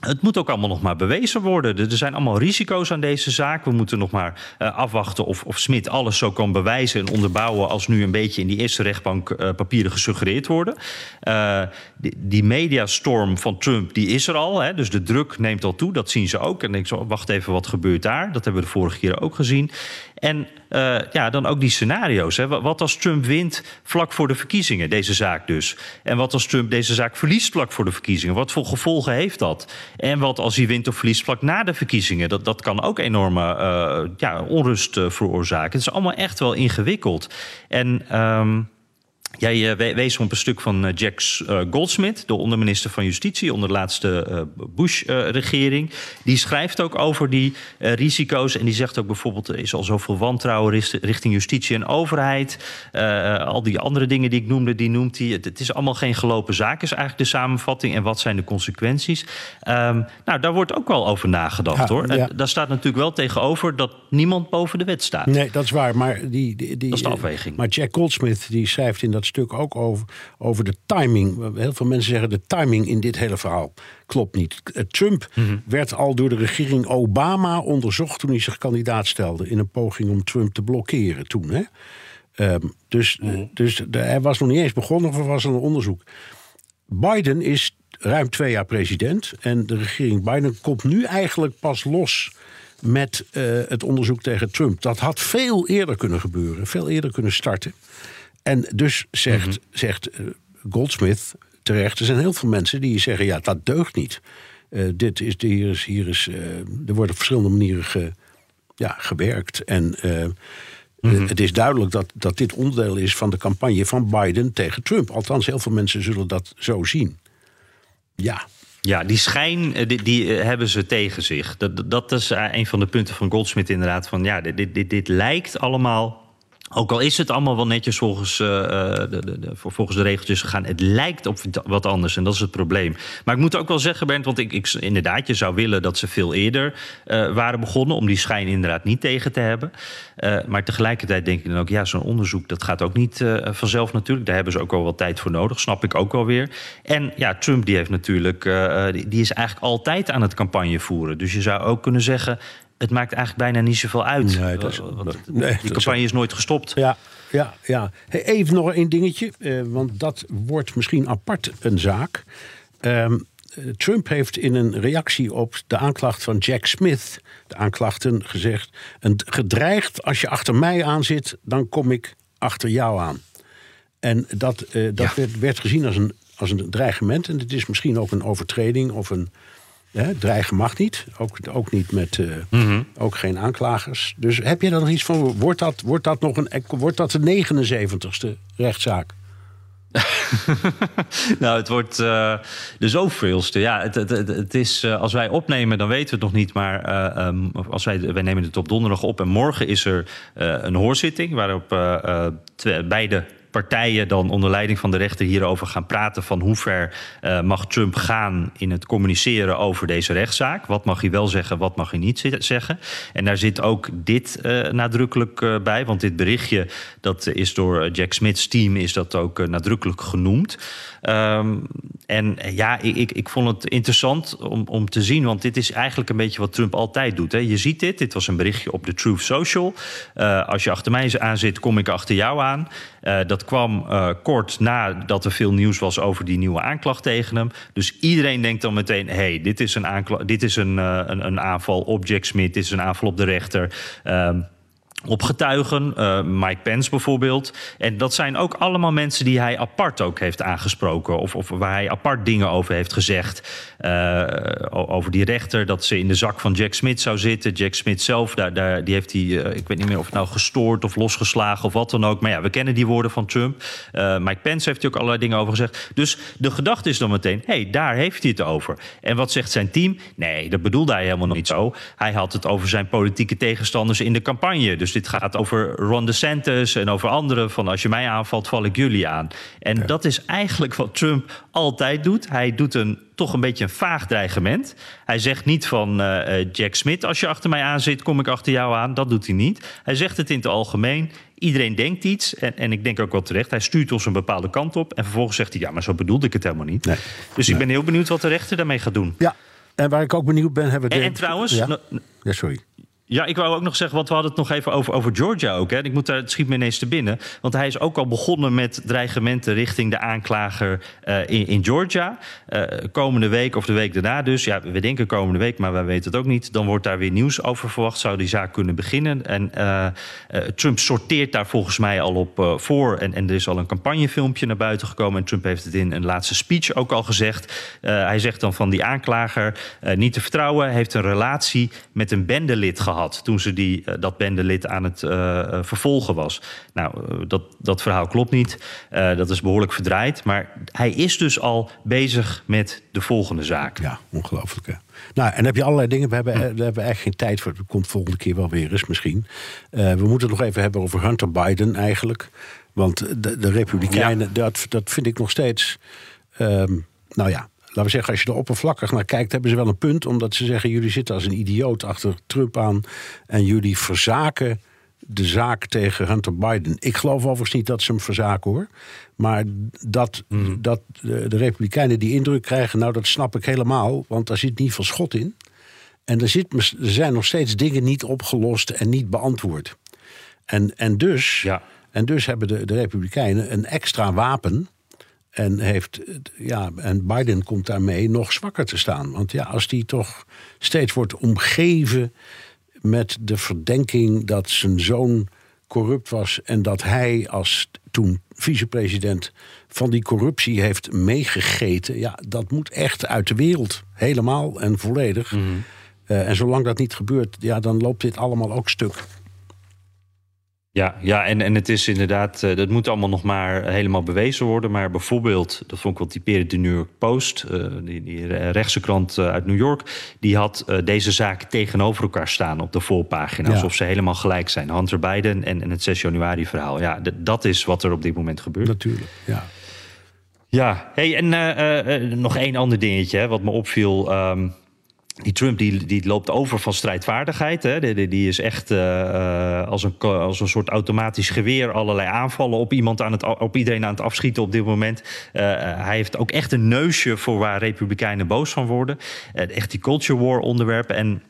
het moet ook allemaal nog maar bewezen worden. Er zijn allemaal risico's aan deze zaak. We moeten nog maar uh, afwachten of, of Smit alles zo kan bewijzen en onderbouwen. als nu een beetje in die eerste rechtbank uh, papieren gesuggereerd worden. Uh, die, die, mediastorm van Trump die is er al. Hè, dus de druk neemt al toe. Dat zien ze ook. En ik zo, wacht even, wat gebeurt daar? Dat hebben we de vorige keer ook gezien. En uh, ja, dan ook die scenario's. Hè. Wat als Trump wint vlak voor de verkiezingen, deze zaak dus? En wat als Trump deze zaak verliest vlak voor de verkiezingen? Wat voor gevolgen heeft dat? En wat als hij wint of verliest vlak na de verkiezingen? Dat, dat kan ook enorme uh, ja, onrust uh, veroorzaken. Het is allemaal echt wel ingewikkeld. En. Um, Jij uh, wees op een stuk van uh, Jack uh, Goldsmith, de onderminister van Justitie onder de laatste Bush-regering. die schrijft ook over die risico's. En die zegt ook bijvoorbeeld: er is al zoveel wantrouwen richting justitie en overheid. al die andere dingen die ik noemde, die noemt hij. Het, is allemaal geen gelopen zaak, is eigenlijk de samenvatting. En wat zijn de consequenties? Um, nou, daar wordt ook wel over nagedacht hoor. Daar staat natuurlijk wel tegenover dat niemand boven de wet staat. Nee, dat is waar. Maar, die, die, die dat is de afweging. maar Jack Goldsmith die schrijft in dat stuk ook over, over de timing. Heel veel mensen zeggen de timing in dit hele verhaal klopt niet. Eh, Trump mhm. werd al door de regering Obama onderzocht toen hij zich kandidaat stelde in een poging om Trump te blokkeren toen. Hè? Um, dus mm dus de, hij was nog niet eens begonnen of er was een onderzoek. Biden is ruim twee jaar president en de regering Biden komt nu eigenlijk pas los met uh, het onderzoek tegen Trump. Dat had veel eerder kunnen gebeuren, veel eerder kunnen starten. En dus zegt, mhm. zegt eh, Goldsmith terecht, er zijn heel veel mensen die zeggen: ja, dat deugt niet. Uh, dit is, hier is, hier is, uh, er wordt op verschillende manieren ge, ja, gewerkt. En mm het is duidelijk dat, dat dit onderdeel is van de campagne van Biden tegen Trump. Althans, heel veel mensen zullen dat zo zien. Ja. Ja, die schijn die, die hebben ze tegen zich. Dat, dat is een van de punten van Goldsmith inderdaad. Van ja, dit, dit, dit lijkt allemaal ook al is het allemaal wel netjes volgens, uh, de, de, de, volgens de regeltjes gegaan. Het lijkt op wat anders en dat is het probleem. Maar ik moet ook wel zeggen, Bernd, want ik, ik inderdaad, je zou willen dat ze veel eerder uh, waren begonnen. om die schijn inderdaad niet tegen te hebben. Maar tegelijkertijd denk ik dan ook, ja, zo'n onderzoek dat gaat ook niet vanzelf natuurlijk. Daar hebben ze ook wel wat tijd voor nodig, snap ik ook wel weer. En ja, Trump die heeft natuurlijk, die is eigenlijk altijd aan het campagne voeren. Dus je zou ook kunnen zeggen het maakt eigenlijk bijna niet zoveel uit. Nee, dat is, nee, die campagne is nooit gestopt. Ja, ja, ja. even nog een dingetje, eh, want dat wordt misschien apart een zaak. Ehm, Trump heeft in een reactie op de aanklacht van Jack Smith, de aanklachten, gezegd: een gedreigd, als je achter mij aan zit, dan kom ik achter jou aan. En dat, uh, dat werd, werd, gezien als een, als een dreigement. En het is misschien ook een overtreding of een Hè, dreigen mag niet, ook, ook niet met uh, ook geen aanklagers. Dus heb je dan nog iets van, wordt dat, wordt dat nog een, wordt dat de 79ste rechtszaak? nou, het wordt uh, de zoveelste. Ja, het, het, het is, uh, als wij opnemen, dan weten we het nog niet. Maar uh, um, als wij, wij nemen het op donderdag op. En morgen is er een hoorzitting waarop beide partijen dan onder leiding van de rechter hierover gaan praten van hoe ver uh, mag Trump gaan in het communiceren over deze rechtszaak. Wat mag hij wel zeggen, wat mag hij niet zeggen. En daar zit ook dit uh, nadrukkelijk uh, bij, want dit berichtje dat is door Jack Smith's team is dat ook nadrukkelijk genoemd. Um, En ja, ik, ik vond het interessant om, om te zien, want dit is eigenlijk een beetje wat Trump altijd doet. Hè. Je ziet dit, dit was een berichtje op de Truth Social. als je achter mij aan zit, kom ik achter jou aan. dat kwam kort nadat er veel nieuws was over die nieuwe aanklacht tegen hem. Dus iedereen denkt dan meteen: hey, dit is een, dit is een, een, een aanval op Jack Smith, dit is een aanval op de rechter. Ehm, op getuigen, uh, Mike Pence bijvoorbeeld. En dat zijn ook allemaal mensen die hij apart ook heeft aangesproken. Of, of waar hij apart dingen over heeft gezegd. Uh, over die rechter, dat ze in de zak van Jack Smith zou zitten. Jack Smith zelf, daar, daar, die heeft hij, uh, ik weet niet meer of het nou gestoord of losgeslagen of wat dan ook. Maar ja, we kennen die woorden van Trump. Mike Pence heeft hij ook allerlei dingen over gezegd. Dus de gedachte is dan meteen, hé, hey, daar heeft hij het over. En wat zegt zijn team? Nee, dat bedoelde hij helemaal niet zo. Hij had het over zijn politieke tegenstanders in de campagne. Dus dus dit gaat over Ron DeSantis en over anderen. Van als je mij aanvalt, val ik jullie aan. En dat is eigenlijk wat Trump altijd doet. Hij doet een toch een beetje een vaag dreigement. Hij zegt niet van uh, Jack Smith, als je achter mij aan zit, kom ik achter jou aan. Dat doet hij niet. Hij zegt het in het algemeen. Iedereen denkt iets. En, en ik denk ook wel terecht. Hij stuurt ons een bepaalde kant op. En vervolgens zegt hij, ja, maar zo bedoelde ik het helemaal niet. Nee. Dus ik ben heel benieuwd wat de rechter daarmee gaat doen. Ja, en waar ik ook benieuwd ben, hebben we... En, en trouwens... Ja? ja, sorry. Ja, ik wou ook nog zeggen, want we hadden het nog even over, over Georgia ook. Hè. Ik moet daar, het schiet me ineens te binnen. Want hij is ook al begonnen met dreigementen richting de aanklager uh, in, in, Georgia. Uh, komende week of de week daarna dus. Ja, we denken komende week, maar wij weten het ook niet. Dan wordt daar weer nieuws over verwacht. Zou die zaak kunnen beginnen. En uh, Trump sorteert daar volgens mij al op voor. En, en er is al een campagnefilmpje naar buiten gekomen. En Trump heeft het in een laatste speech ook al gezegd. hij zegt dan van die aanklager niet te vertrouwen. Heeft een relatie met een bendelid gehad toen ze die, uh, dat bendelid aan het uh, vervolgen was. Nou, dat, dat verhaal klopt niet. dat is behoorlijk verdraaid. Maar hij is dus al bezig met de volgende zaak. Ja, ongelooflijk. Hè? Nou, en heb je allerlei dingen. We hebben, hm. we hebben echt geen tijd voor. Dat komt volgende keer wel weer eens misschien. we moeten het nog even hebben over Hunter Biden eigenlijk. Want de, de Republikeinen, dat, dat vind ik nog steeds. Um, nou ja, laten we zeggen, als je er oppervlakkig naar kijkt, hebben ze wel een punt. Omdat ze zeggen: jullie zitten als een idioot achter Trump aan. En jullie verzaken de zaak tegen Hunter Biden. Ik geloof overigens niet dat ze hem verzaken hoor. Maar dat, hmm. dat de, de, Republikeinen die indruk krijgen, nou dat snap ik helemaal. Want daar zit niet veel schot in. En er, zit, er zijn nog steeds dingen niet opgelost en niet beantwoord. En, en, dus, ja. en dus hebben de, de Republikeinen een extra wapen en, heeft, ja, en Biden komt daarmee nog zwakker te staan. Want ja, als die toch steeds wordt omgeven met de verdenking dat zijn zoon corrupt was en dat hij als toen vicepresident van die corruptie heeft meegegeten, ja, dat moet echt uit de wereld, helemaal en volledig. Mhm. Eh, en zolang dat niet gebeurt, ja, dan loopt dit allemaal ook stuk. Ja, ja en, en het is inderdaad, uh, dat moet allemaal nog maar helemaal bewezen worden. Maar bijvoorbeeld, dat vond ik wel typerend, de New York Post, uh, die, die rechtse krant uh, uit New York, die had deze zaak tegenover elkaar staan op de voorpagina. Ja. Alsof ze helemaal gelijk zijn. Hunter Biden en, en het 6 januari verhaal. Ja, dat is wat er op dit moment gebeurt. Natuurlijk, ja. Ja, hey, en nog één ander dingetje hè, wat me opviel. Um, die Trump die, die loopt over van strijdvaardigheid. Hè. Die, die is echt uh, als, een, als een soort automatisch geweer allerlei aanvallen op, iemand aan het, op iedereen aan het afschieten op dit moment. Uh, hij heeft ook echt een neusje voor waar Republikeinen boos van worden. Echt die culture war onderwerpen. En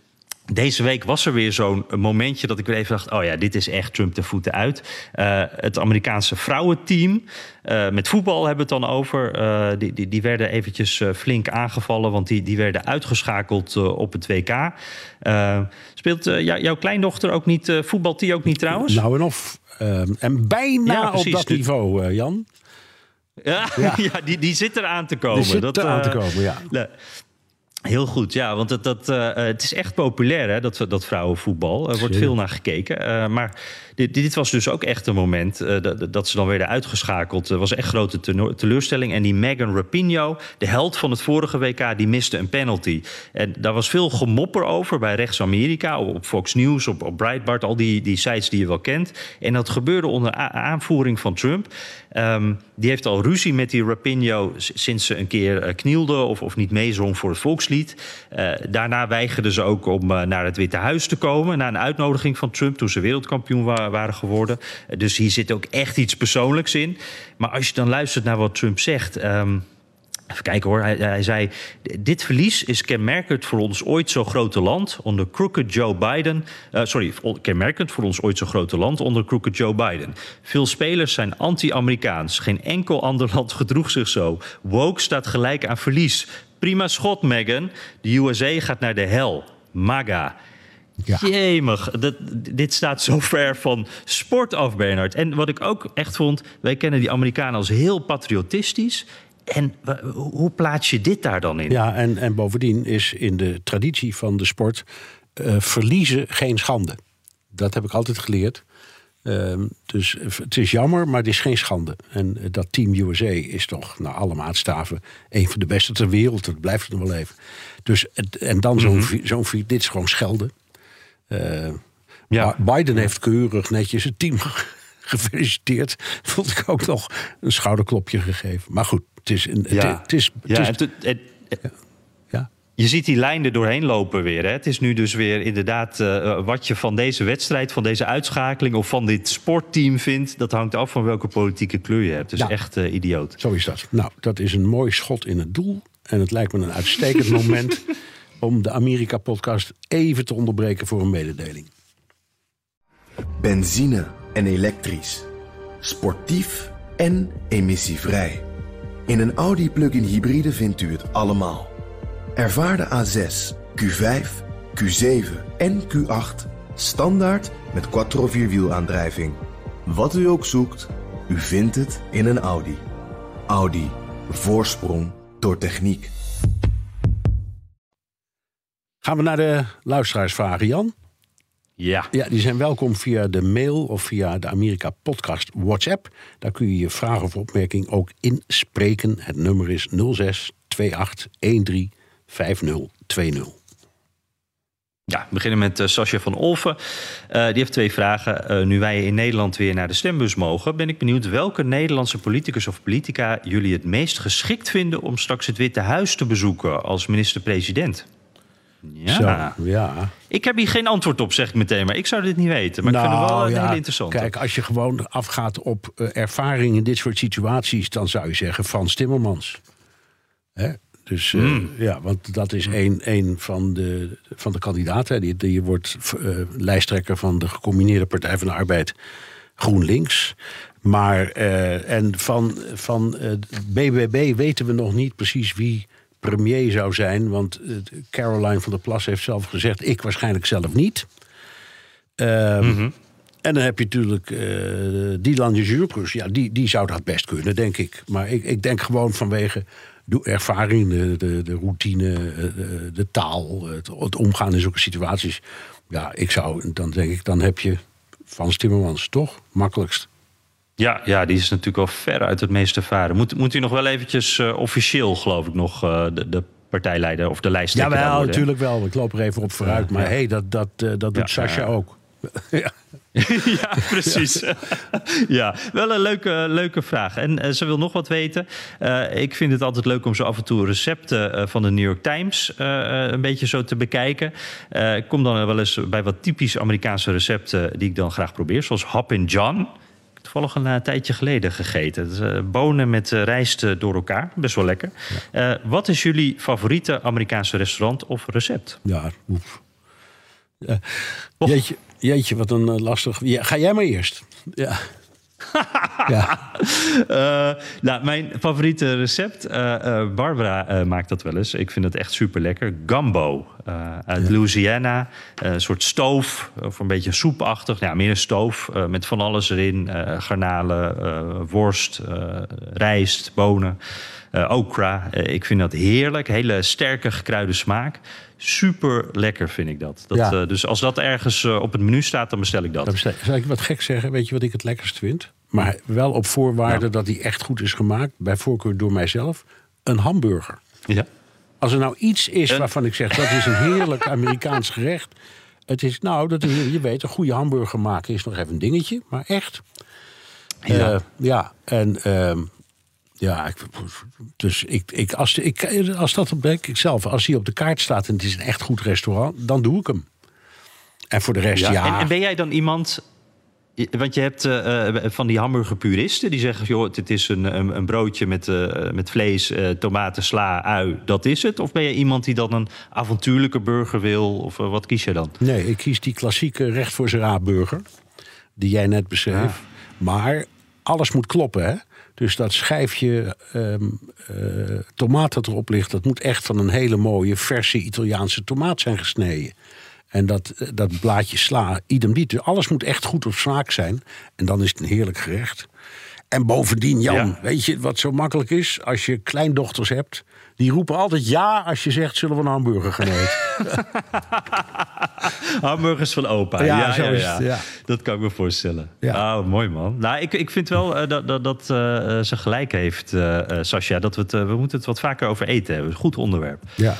deze week was er weer zo'n momentje dat ik weer even dacht: oh ja, dit is echt Trump de voeten uit. Uh, het Amerikaanse vrouwenteam, uh, met voetbal hebben we het dan over. Uh, die, die, die, werden eventjes flink aangevallen, want die, die werden uitgeschakeld op het WK. speelt jouw kleindochter ook niet, voetbalt die ook niet trouwens? Nou en of. en bijna ja, op dat niveau, Jan. Ja, ja. ja. die, die zit er aan te komen. Die zit dat, aan te komen, ja. Heel goed, ja, want het, dat, uh, het is echt populair, hè, dat, dat vrouwenvoetbal. Er wordt veel naar gekeken. Uh, maar dit, dit, was dus ook echt een moment uh, dat, dat, ze dan werden uitgeschakeld. Er was echt grote teleurstelling. En die Megan Rapinoe, de held van het vorige WK, die miste een penalty. En daar was veel gemopper over bij rechts Amerika, op Fox News, op, op Breitbart, al die, die sites die je wel kent. En dat gebeurde onder aanvoering van Trump. Um, die heeft al ruzie met die Rapinoe sinds ze een keer knielde of, of niet meezong voor het volkslied. Uh, daarna weigerden ze ook om naar het Witte Huis te komen, na een uitnodiging van Trump toen ze wereldkampioen waren waren geworden. Dus hier zit ook echt iets persoonlijks in. Maar als je dan luistert naar wat Trump zegt. Um, Even kijken hoor. Hij, hij, zei: Dit verlies is kenmerkend voor ons ooit zo grote land onder crooked Joe Biden. Uh, sorry, kenmerkend voor ons ooit zo grote land onder crooked Joe Biden. Veel spelers zijn anti-Amerikaans. Geen enkel ander land gedroeg zich zo. Woke staat gelijk aan verlies. Prima schot, Megan. De USA gaat naar de hel. MAGA. Ja. Jemig, dat, dit staat zo ver van sport af, Bernard. En wat ik ook echt vond, wij kennen die Amerikanen als heel patriotistisch. En hoe plaats je dit daar dan in? Ja, en, en bovendien is in de traditie van de sport uh, verliezen geen schande. Dat heb ik altijd geleerd. Uh, dus het is jammer, maar het is geen schande. En uh, dat Team USA is toch naar alle maatstaven een van de beste ter wereld. Dat blijft het nog wel even. Dus, en dan zo'n mm -hmm. zo'n dit is gewoon schelden. Uh, ja. Biden heeft keurig netjes het team gefeliciteerd. Vond ik ook nog een schouderklopje gegeven. Maar goed, het is... Een, ja. het, is, het ja, is, het, het, ja. Je ziet die lijn er doorheen lopen weer. Hè? Het is nu dus weer inderdaad uh, wat je van deze wedstrijd, van deze uitschakeling of van dit sportteam vindt. Dat hangt af van welke politieke kleur je hebt. Dus ja. echt uh, idioot. Zo is dat. Nou, dat is een mooi schot in het doel. En het lijkt me een uitstekend moment om de Amerika-podcast even te onderbreken voor een mededeling. Benzine en elektrisch. Sportief en emissievrij. In een Audi plug-in hybride vindt u het allemaal. Ervaar de A6, Q5, Q7 en Q8 standaard met quattro vierwielaandrijving. Wat u ook zoekt, u vindt het in een Audi. Audi. Voorsprong door techniek. Gaan we naar de luisteraarsvragen, Jan? Ja. ja. Die zijn welkom via de mail of via de Amerika Podcast WhatsApp. Daar kun je je vraag of opmerking ook inspreken. Het nummer is 06 28 13 5020. Ja, we beginnen met uh, Sascha van Olven. Uh, die heeft twee vragen. Uh, nu wij in Nederland weer naar de stembus mogen, ben ik benieuwd welke Nederlandse politicus of politica jullie het meest geschikt vinden om straks het Witte Huis te bezoeken als minister-president. Ja. Zo, ja. Ik heb hier geen antwoord op, zeg ik meteen. Maar ik zou dit niet weten. Maar nou, ik vind het wel nou, ja, heel interessant. Kijk, als je gewoon afgaat op uh, ervaring in dit soort situaties... dan zou je zeggen Frans Timmermans. Hè? Dus uh, mm. ja, want dat is een, een van, de, van de kandidaten. Die, die wordt uh, lijsttrekker van de gecombineerde Partij van de Arbeid GroenLinks. Maar en van, van BBB weten we nog niet precies wie premier zou zijn. Want Caroline van der Plas heeft zelf gezegd: ik waarschijnlijk zelf niet. Uh, mm -hmm. En dan heb je natuurlijk uh, Dylan Jurkus. Ja, die, die zou dat best kunnen, denk ik. Maar ik, ik denk gewoon vanwege de ervaring, de, de, de routine, de, de taal, het, het, omgaan in zulke situaties. Ja, ik zou, dan denk ik, dan heb je Frans Timmermans toch makkelijkst. Ja, ja, die is natuurlijk al ver uit het meeste varen. Moet, moet u nog wel eventjes uh, officieel, geloof ik, nog uh, de, de, partijleider of de lijsttrekker Ja, wel, natuurlijk wel. Ik loop er even op vooruit. Maar ja. hey, dat, dat, uh, dat doet Sascha ook. ja. ja, precies. ja, wel een leuke, leuke vraag. En uh, ze wil nog wat weten. Uh, ik vind het altijd leuk om zo af en toe recepten uh, van de New York Times een beetje zo te bekijken. ik kom dan wel eens bij wat typisch Amerikaanse recepten die ik dan graag probeer. Zoals Hop in John toevallig een uh, tijdje geleden gegeten. Dus, uh, bonen met uh, rijst door elkaar. Best wel lekker. Ja. wat is jullie favoriete Amerikaanse restaurant of recept? Ja, oef. jeetje, jeetje, wat een lastig... Ja, ga jij maar eerst. Ja. ja. uh, nou, mijn favoriete recept, uh, uh, Barbara maakt dat wel eens. Ik vind het echt super lekker. Gumbo uit ja. Louisiana. een soort stoof, of een beetje soepachtig. Ja, meer een stoof met van alles erin. garnalen, worst, rijst, bonen. okra. ik vind dat heerlijk. Hele sterke gekruide smaak. Super lekker vind ik dat. dat ja. dus als dat ergens op het menu staat, dan bestel ik dat. Bestel, zal ik wat gek zeggen? Weet je wat ik het lekkerst vind? Maar wel op voorwaarde ja. dat die echt goed is gemaakt. Bij voorkeur door mijzelf. Een hamburger. Ja. Als er nou iets is en... waarvan ik zeg... dat is een heerlijk Amerikaans gerecht. Het is, nou, dat is, je weet, een goede hamburger maken is nog even een dingetje. Maar echt. Ja. Uh, ja, en... Uh, ja, ik, dus ik, ik, als, ik, als dat op ik zelf, als hij op de kaart staat en het is een echt goed restaurant, dan doe ik hem. En voor de rest, ja. ja. En, en ben jij dan iemand want je hebt uh, van die hamburgerpuristen die zeggen: joh, dit is een, een, een broodje met, uh, met vlees, tomaten, sla, ui, dat is het. Of ben je iemand die dan een avontuurlijke burger wil? Of wat kies je dan? Nee, ik kies die klassieke recht voor zijn burger, die jij net beschreef. Ja. Maar alles moet kloppen, hè? Dus dat schijfje um, uh, tomaat dat erop ligt, dat moet echt van een hele mooie verse Italiaanse tomaat zijn gesneden. En dat, dat blaadje sla, idem niet. Dus alles moet echt goed op smaak zijn. En dan is het een heerlijk gerecht. En bovendien, Jan, weet je wat zo makkelijk is? Als je kleindochters hebt, die roepen altijd ja als je zegt: zullen we een hamburger gaan eten? Hamburgers van opa. Ja, ja, zo Het, ja, Dat kan ik me voorstellen. Ja. Oh, mooi man. Nou, ik, ik vind wel uh, dat, dat, dat uh, ze gelijk heeft, uh, Sascha. Dat we, het, we moeten het wat vaker over eten hebben. Goed onderwerp. Ja.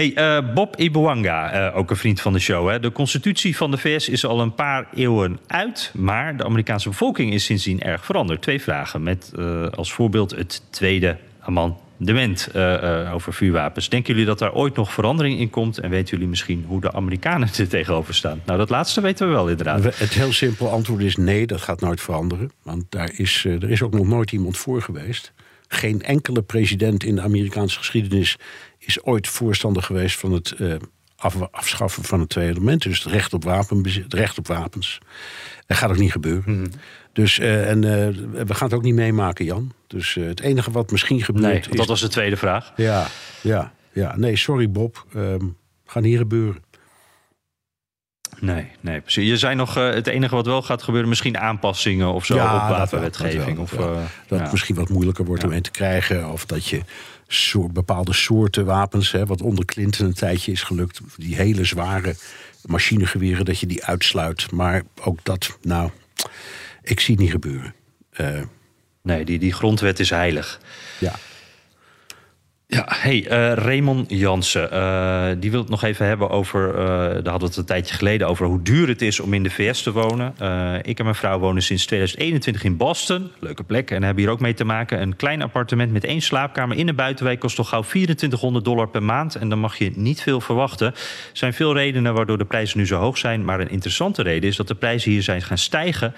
Hey, uh, Bob Ibuanga, uh, ook een vriend van de show. Hè. De constitutie van de VS is al een paar eeuwen uit, maar de Amerikaanse bevolking is sindsdien erg veranderd. Twee vragen, met uh, als voorbeeld het tweede amendement over vuurwapens. Denken jullie dat daar ooit nog verandering in komt? En weten jullie misschien hoe de Amerikanen er tegenover staan? Nou, dat laatste weten we wel inderdaad. Het heel simpele antwoord is nee, dat gaat nooit veranderen. Want daar is, er is ook nog nooit iemand voor geweest. Geen enkele president in de Amerikaanse geschiedenis is ooit voorstander geweest van het uh, afschaffen van het tweede element. Dus het recht op, wapen, het recht op wapens. Dat gaat ook niet gebeuren. Hmm. Dus, uh, en uh, we gaan het ook niet meemaken, Jan. Dus het enige wat misschien gebeurt. Nee, dat was de tweede vraag. Ja, ja, ja. Nee, sorry Bob. Um, gaat niet gebeuren. Nee, nee, precies. Je zei nog, uh, het enige wat wel gaat gebeuren, misschien aanpassingen of zo ja, op wapenwetgeving. Dat, of, uh, dat ja. het misschien wat moeilijker wordt om in te krijgen. Of dat je soort, bepaalde soorten wapens, hè, wat onder Clinton een tijdje is gelukt, die hele zware machinegeweren, dat je die uitsluit. Maar ook dat, nou, ik zie het niet gebeuren. Uh, nee, die, die grondwet is heilig. Ja. Ja, hey, uh, Raymond Jansen, uh, die wil het nog even hebben over, uh, daar hadden we het een tijdje geleden over hoe duur het is om in de VS te wonen. ik en mijn vrouw wonen sinds 2021 in Boston, leuke plek, en hebben hier ook mee te maken. Een klein appartement met één slaapkamer in de buitenwijk kost toch gauw 2400 dollar per maand en dan mag je niet veel verwachten. Er zijn veel redenen waardoor de prijzen nu zo hoog zijn, maar een interessante reden is dat de prijzen hier zijn gaan stijgen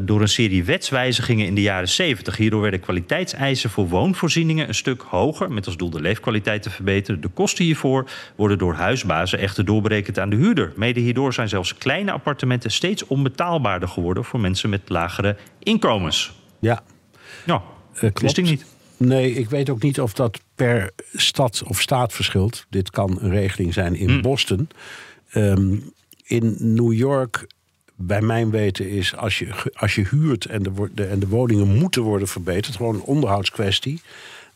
door een serie wetswijzigingen in de jaren 70. Hierdoor werden kwaliteitseisen voor woonvoorzieningen een stuk hoger met als doel de leefkwaliteit te verbeteren. De kosten hiervoor worden door huisbazen echter doorberekend aan de huurder. Mede hierdoor zijn zelfs kleine appartementen steeds onbetaalbaarder geworden voor mensen met lagere inkomens. Ja, ja uh, wist ik niet. Nee, ik weet ook niet of dat per stad of staat verschilt. Dit kan een regeling zijn in hm. Boston. Um, in New York bij mijn weten is als je, als je huurt en de, de, en de woningen moeten worden verbeterd, gewoon een onderhoudskwestie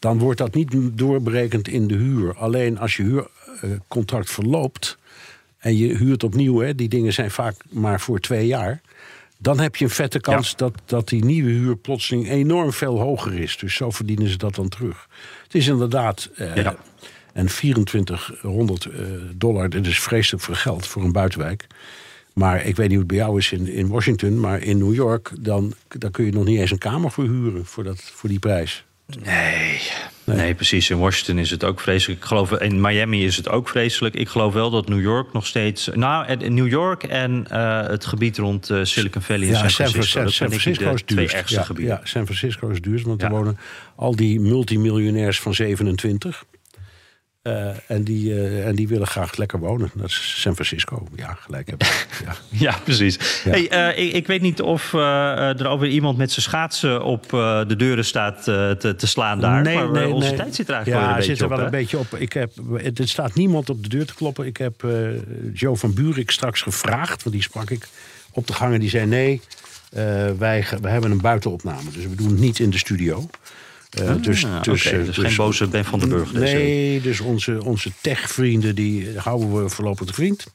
dan wordt dat niet doorberekend in de huur. Alleen als je huurcontract verloopt en je huurt opnieuw, hè, die dingen zijn vaak maar voor twee jaar. Dan heb je een vette kans dat, dat die nieuwe huur plotseling enorm veel hoger is. Dus zo verdienen ze dat dan terug. Het is inderdaad. Eh, ja. En 2400 eh, dollar, dat is vreselijk veel geld voor een buitenwijk. Maar ik weet niet hoe het bij jou is in, in Washington. Maar in New York, dan, dan kun je nog niet eens een kamer voor huren voor, dat, voor die prijs. Nee. nee. precies. In Washington is het ook vreselijk. Ik geloof in Miami is het ook vreselijk. Ik geloof wel dat New York nog steeds. Nou, New York en uh, het gebied rond uh, Silicon Valley en ja, San Francisco. San, San Francisco is duurst. Twee ja. Ja, San Francisco is duurst, want er wonen al die multimiljonairs van 27. Uh, en, die, uh, en die willen graag lekker wonen. Dat is San Francisco. Ja, gelijk hebben. Ja, ja precies. Ja. Hey, uh, ik, ik, weet niet of er alweer iemand met zijn schaatsen op de deuren staat te, te, slaan daar. Nee, maar nee, onze nee. tijd zit er eigenlijk ja, wel een zit er wel op, een beetje op. Ik heb, er staat niemand op de deur te kloppen. Ik heb Joe van Buurik straks gevraagd, want die sprak ik op de gang en die zei nee. wij, wij hebben een buitenopname, dus we doen het niet in de studio. Ah, dus, dus, okay. dus, dus, geen boze Ben van den Burg. Nee, dus onze, onze tech-vrienden die houden we voorlopig de vriend.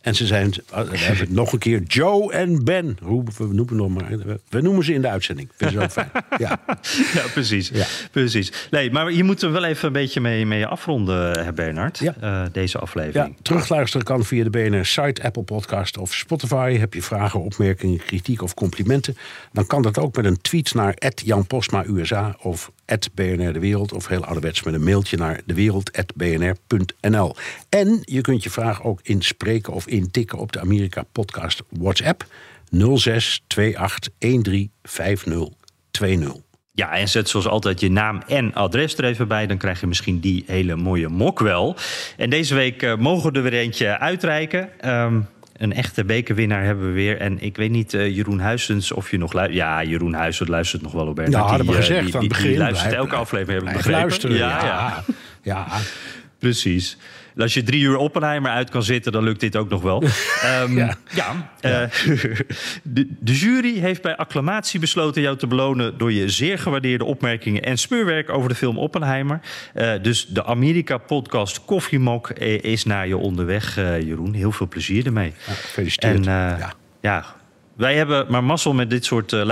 En ze zijn, we hebben het nog een keer, Joe en Ben. We noemen, nog maar, we noemen ze in de uitzending. Vind je ook fijn. Ja, ja precies. Ja. precies. Nee, maar je moet er wel even een beetje mee, mee afronden, Bernard. Ja. Uh, deze aflevering. Ja, terugluisteren kan via de BNR site, Apple Podcast of Spotify. Heb je vragen, opmerkingen, kritiek of complimenten? Dan kan dat ook met een tweet naar Jan Postma USA of BNR De Wereld. Of heel ouderwets met een mailtje naar dewereld.bnr.nl. En je kunt je vraag ook inspreken of intikken op de Amerika Podcast WhatsApp 06 28 13 5020. Ja, en zet zoals altijd je naam en adres er even bij. Dan krijg je misschien die hele mooie mok wel. En deze week uh, mogen we er weer eentje uitreiken. Um, een echte bekerwinnaar hebben we weer. En ik weet niet, uh, Jeroen Huisens, of je nog luistert. Ja, Jeroen Huisens luistert nog wel op Bernard. Ja, hadden we gezegd die, aan het die, begin. Die luistert elke aflevering, heb ik begrepen. Luisteren, ja, ja. ja. ja. Precies. Als je drie uur Oppenheimer uit kan zitten, dan lukt dit ook nog wel. um, ja. ja, uh, de, de, jury heeft bij acclamatie besloten jou te belonen door je zeer gewaardeerde opmerkingen en speurwerk over de film Oppenheimer. Uh, dus de Amerika-podcast Koffiemok is naar je onderweg, uh, Jeroen. Heel veel plezier ermee. Ja, gefeliciteerd. En, ja. ja. Wij hebben maar mazzel met dit soort uh,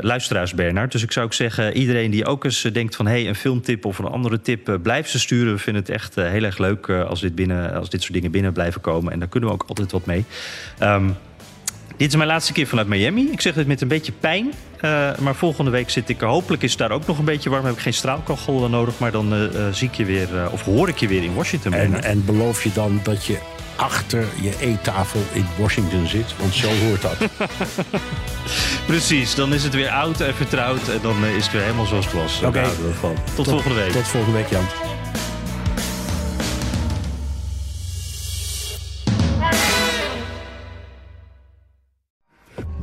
luisteraars, uh, Bernard. Dus ik zou ook zeggen, iedereen die ook eens denkt van... hé, hey, een filmtip of een andere tip, blijf ze sturen. We vinden het echt heel erg leuk als dit, binnen, als dit soort dingen binnen blijven komen. En daar kunnen we ook altijd wat mee. Um, dit is mijn laatste keer vanuit Miami. Ik zeg dit met een beetje pijn. maar volgende week zit ik... hopelijk is het daar ook nog een beetje warm. Heb ik geen straalkachel nodig. Maar dan zie ik je weer, of hoor ik je weer in Washington. En, en beloof je dan dat je achter je eettafel in Washington zit. Want zo hoort dat. Precies, dan is het weer oud en vertrouwd. En dan is het weer helemaal zoals het was. Oké. Okay. Tot, tot volgende week. Tot volgende week, Jan.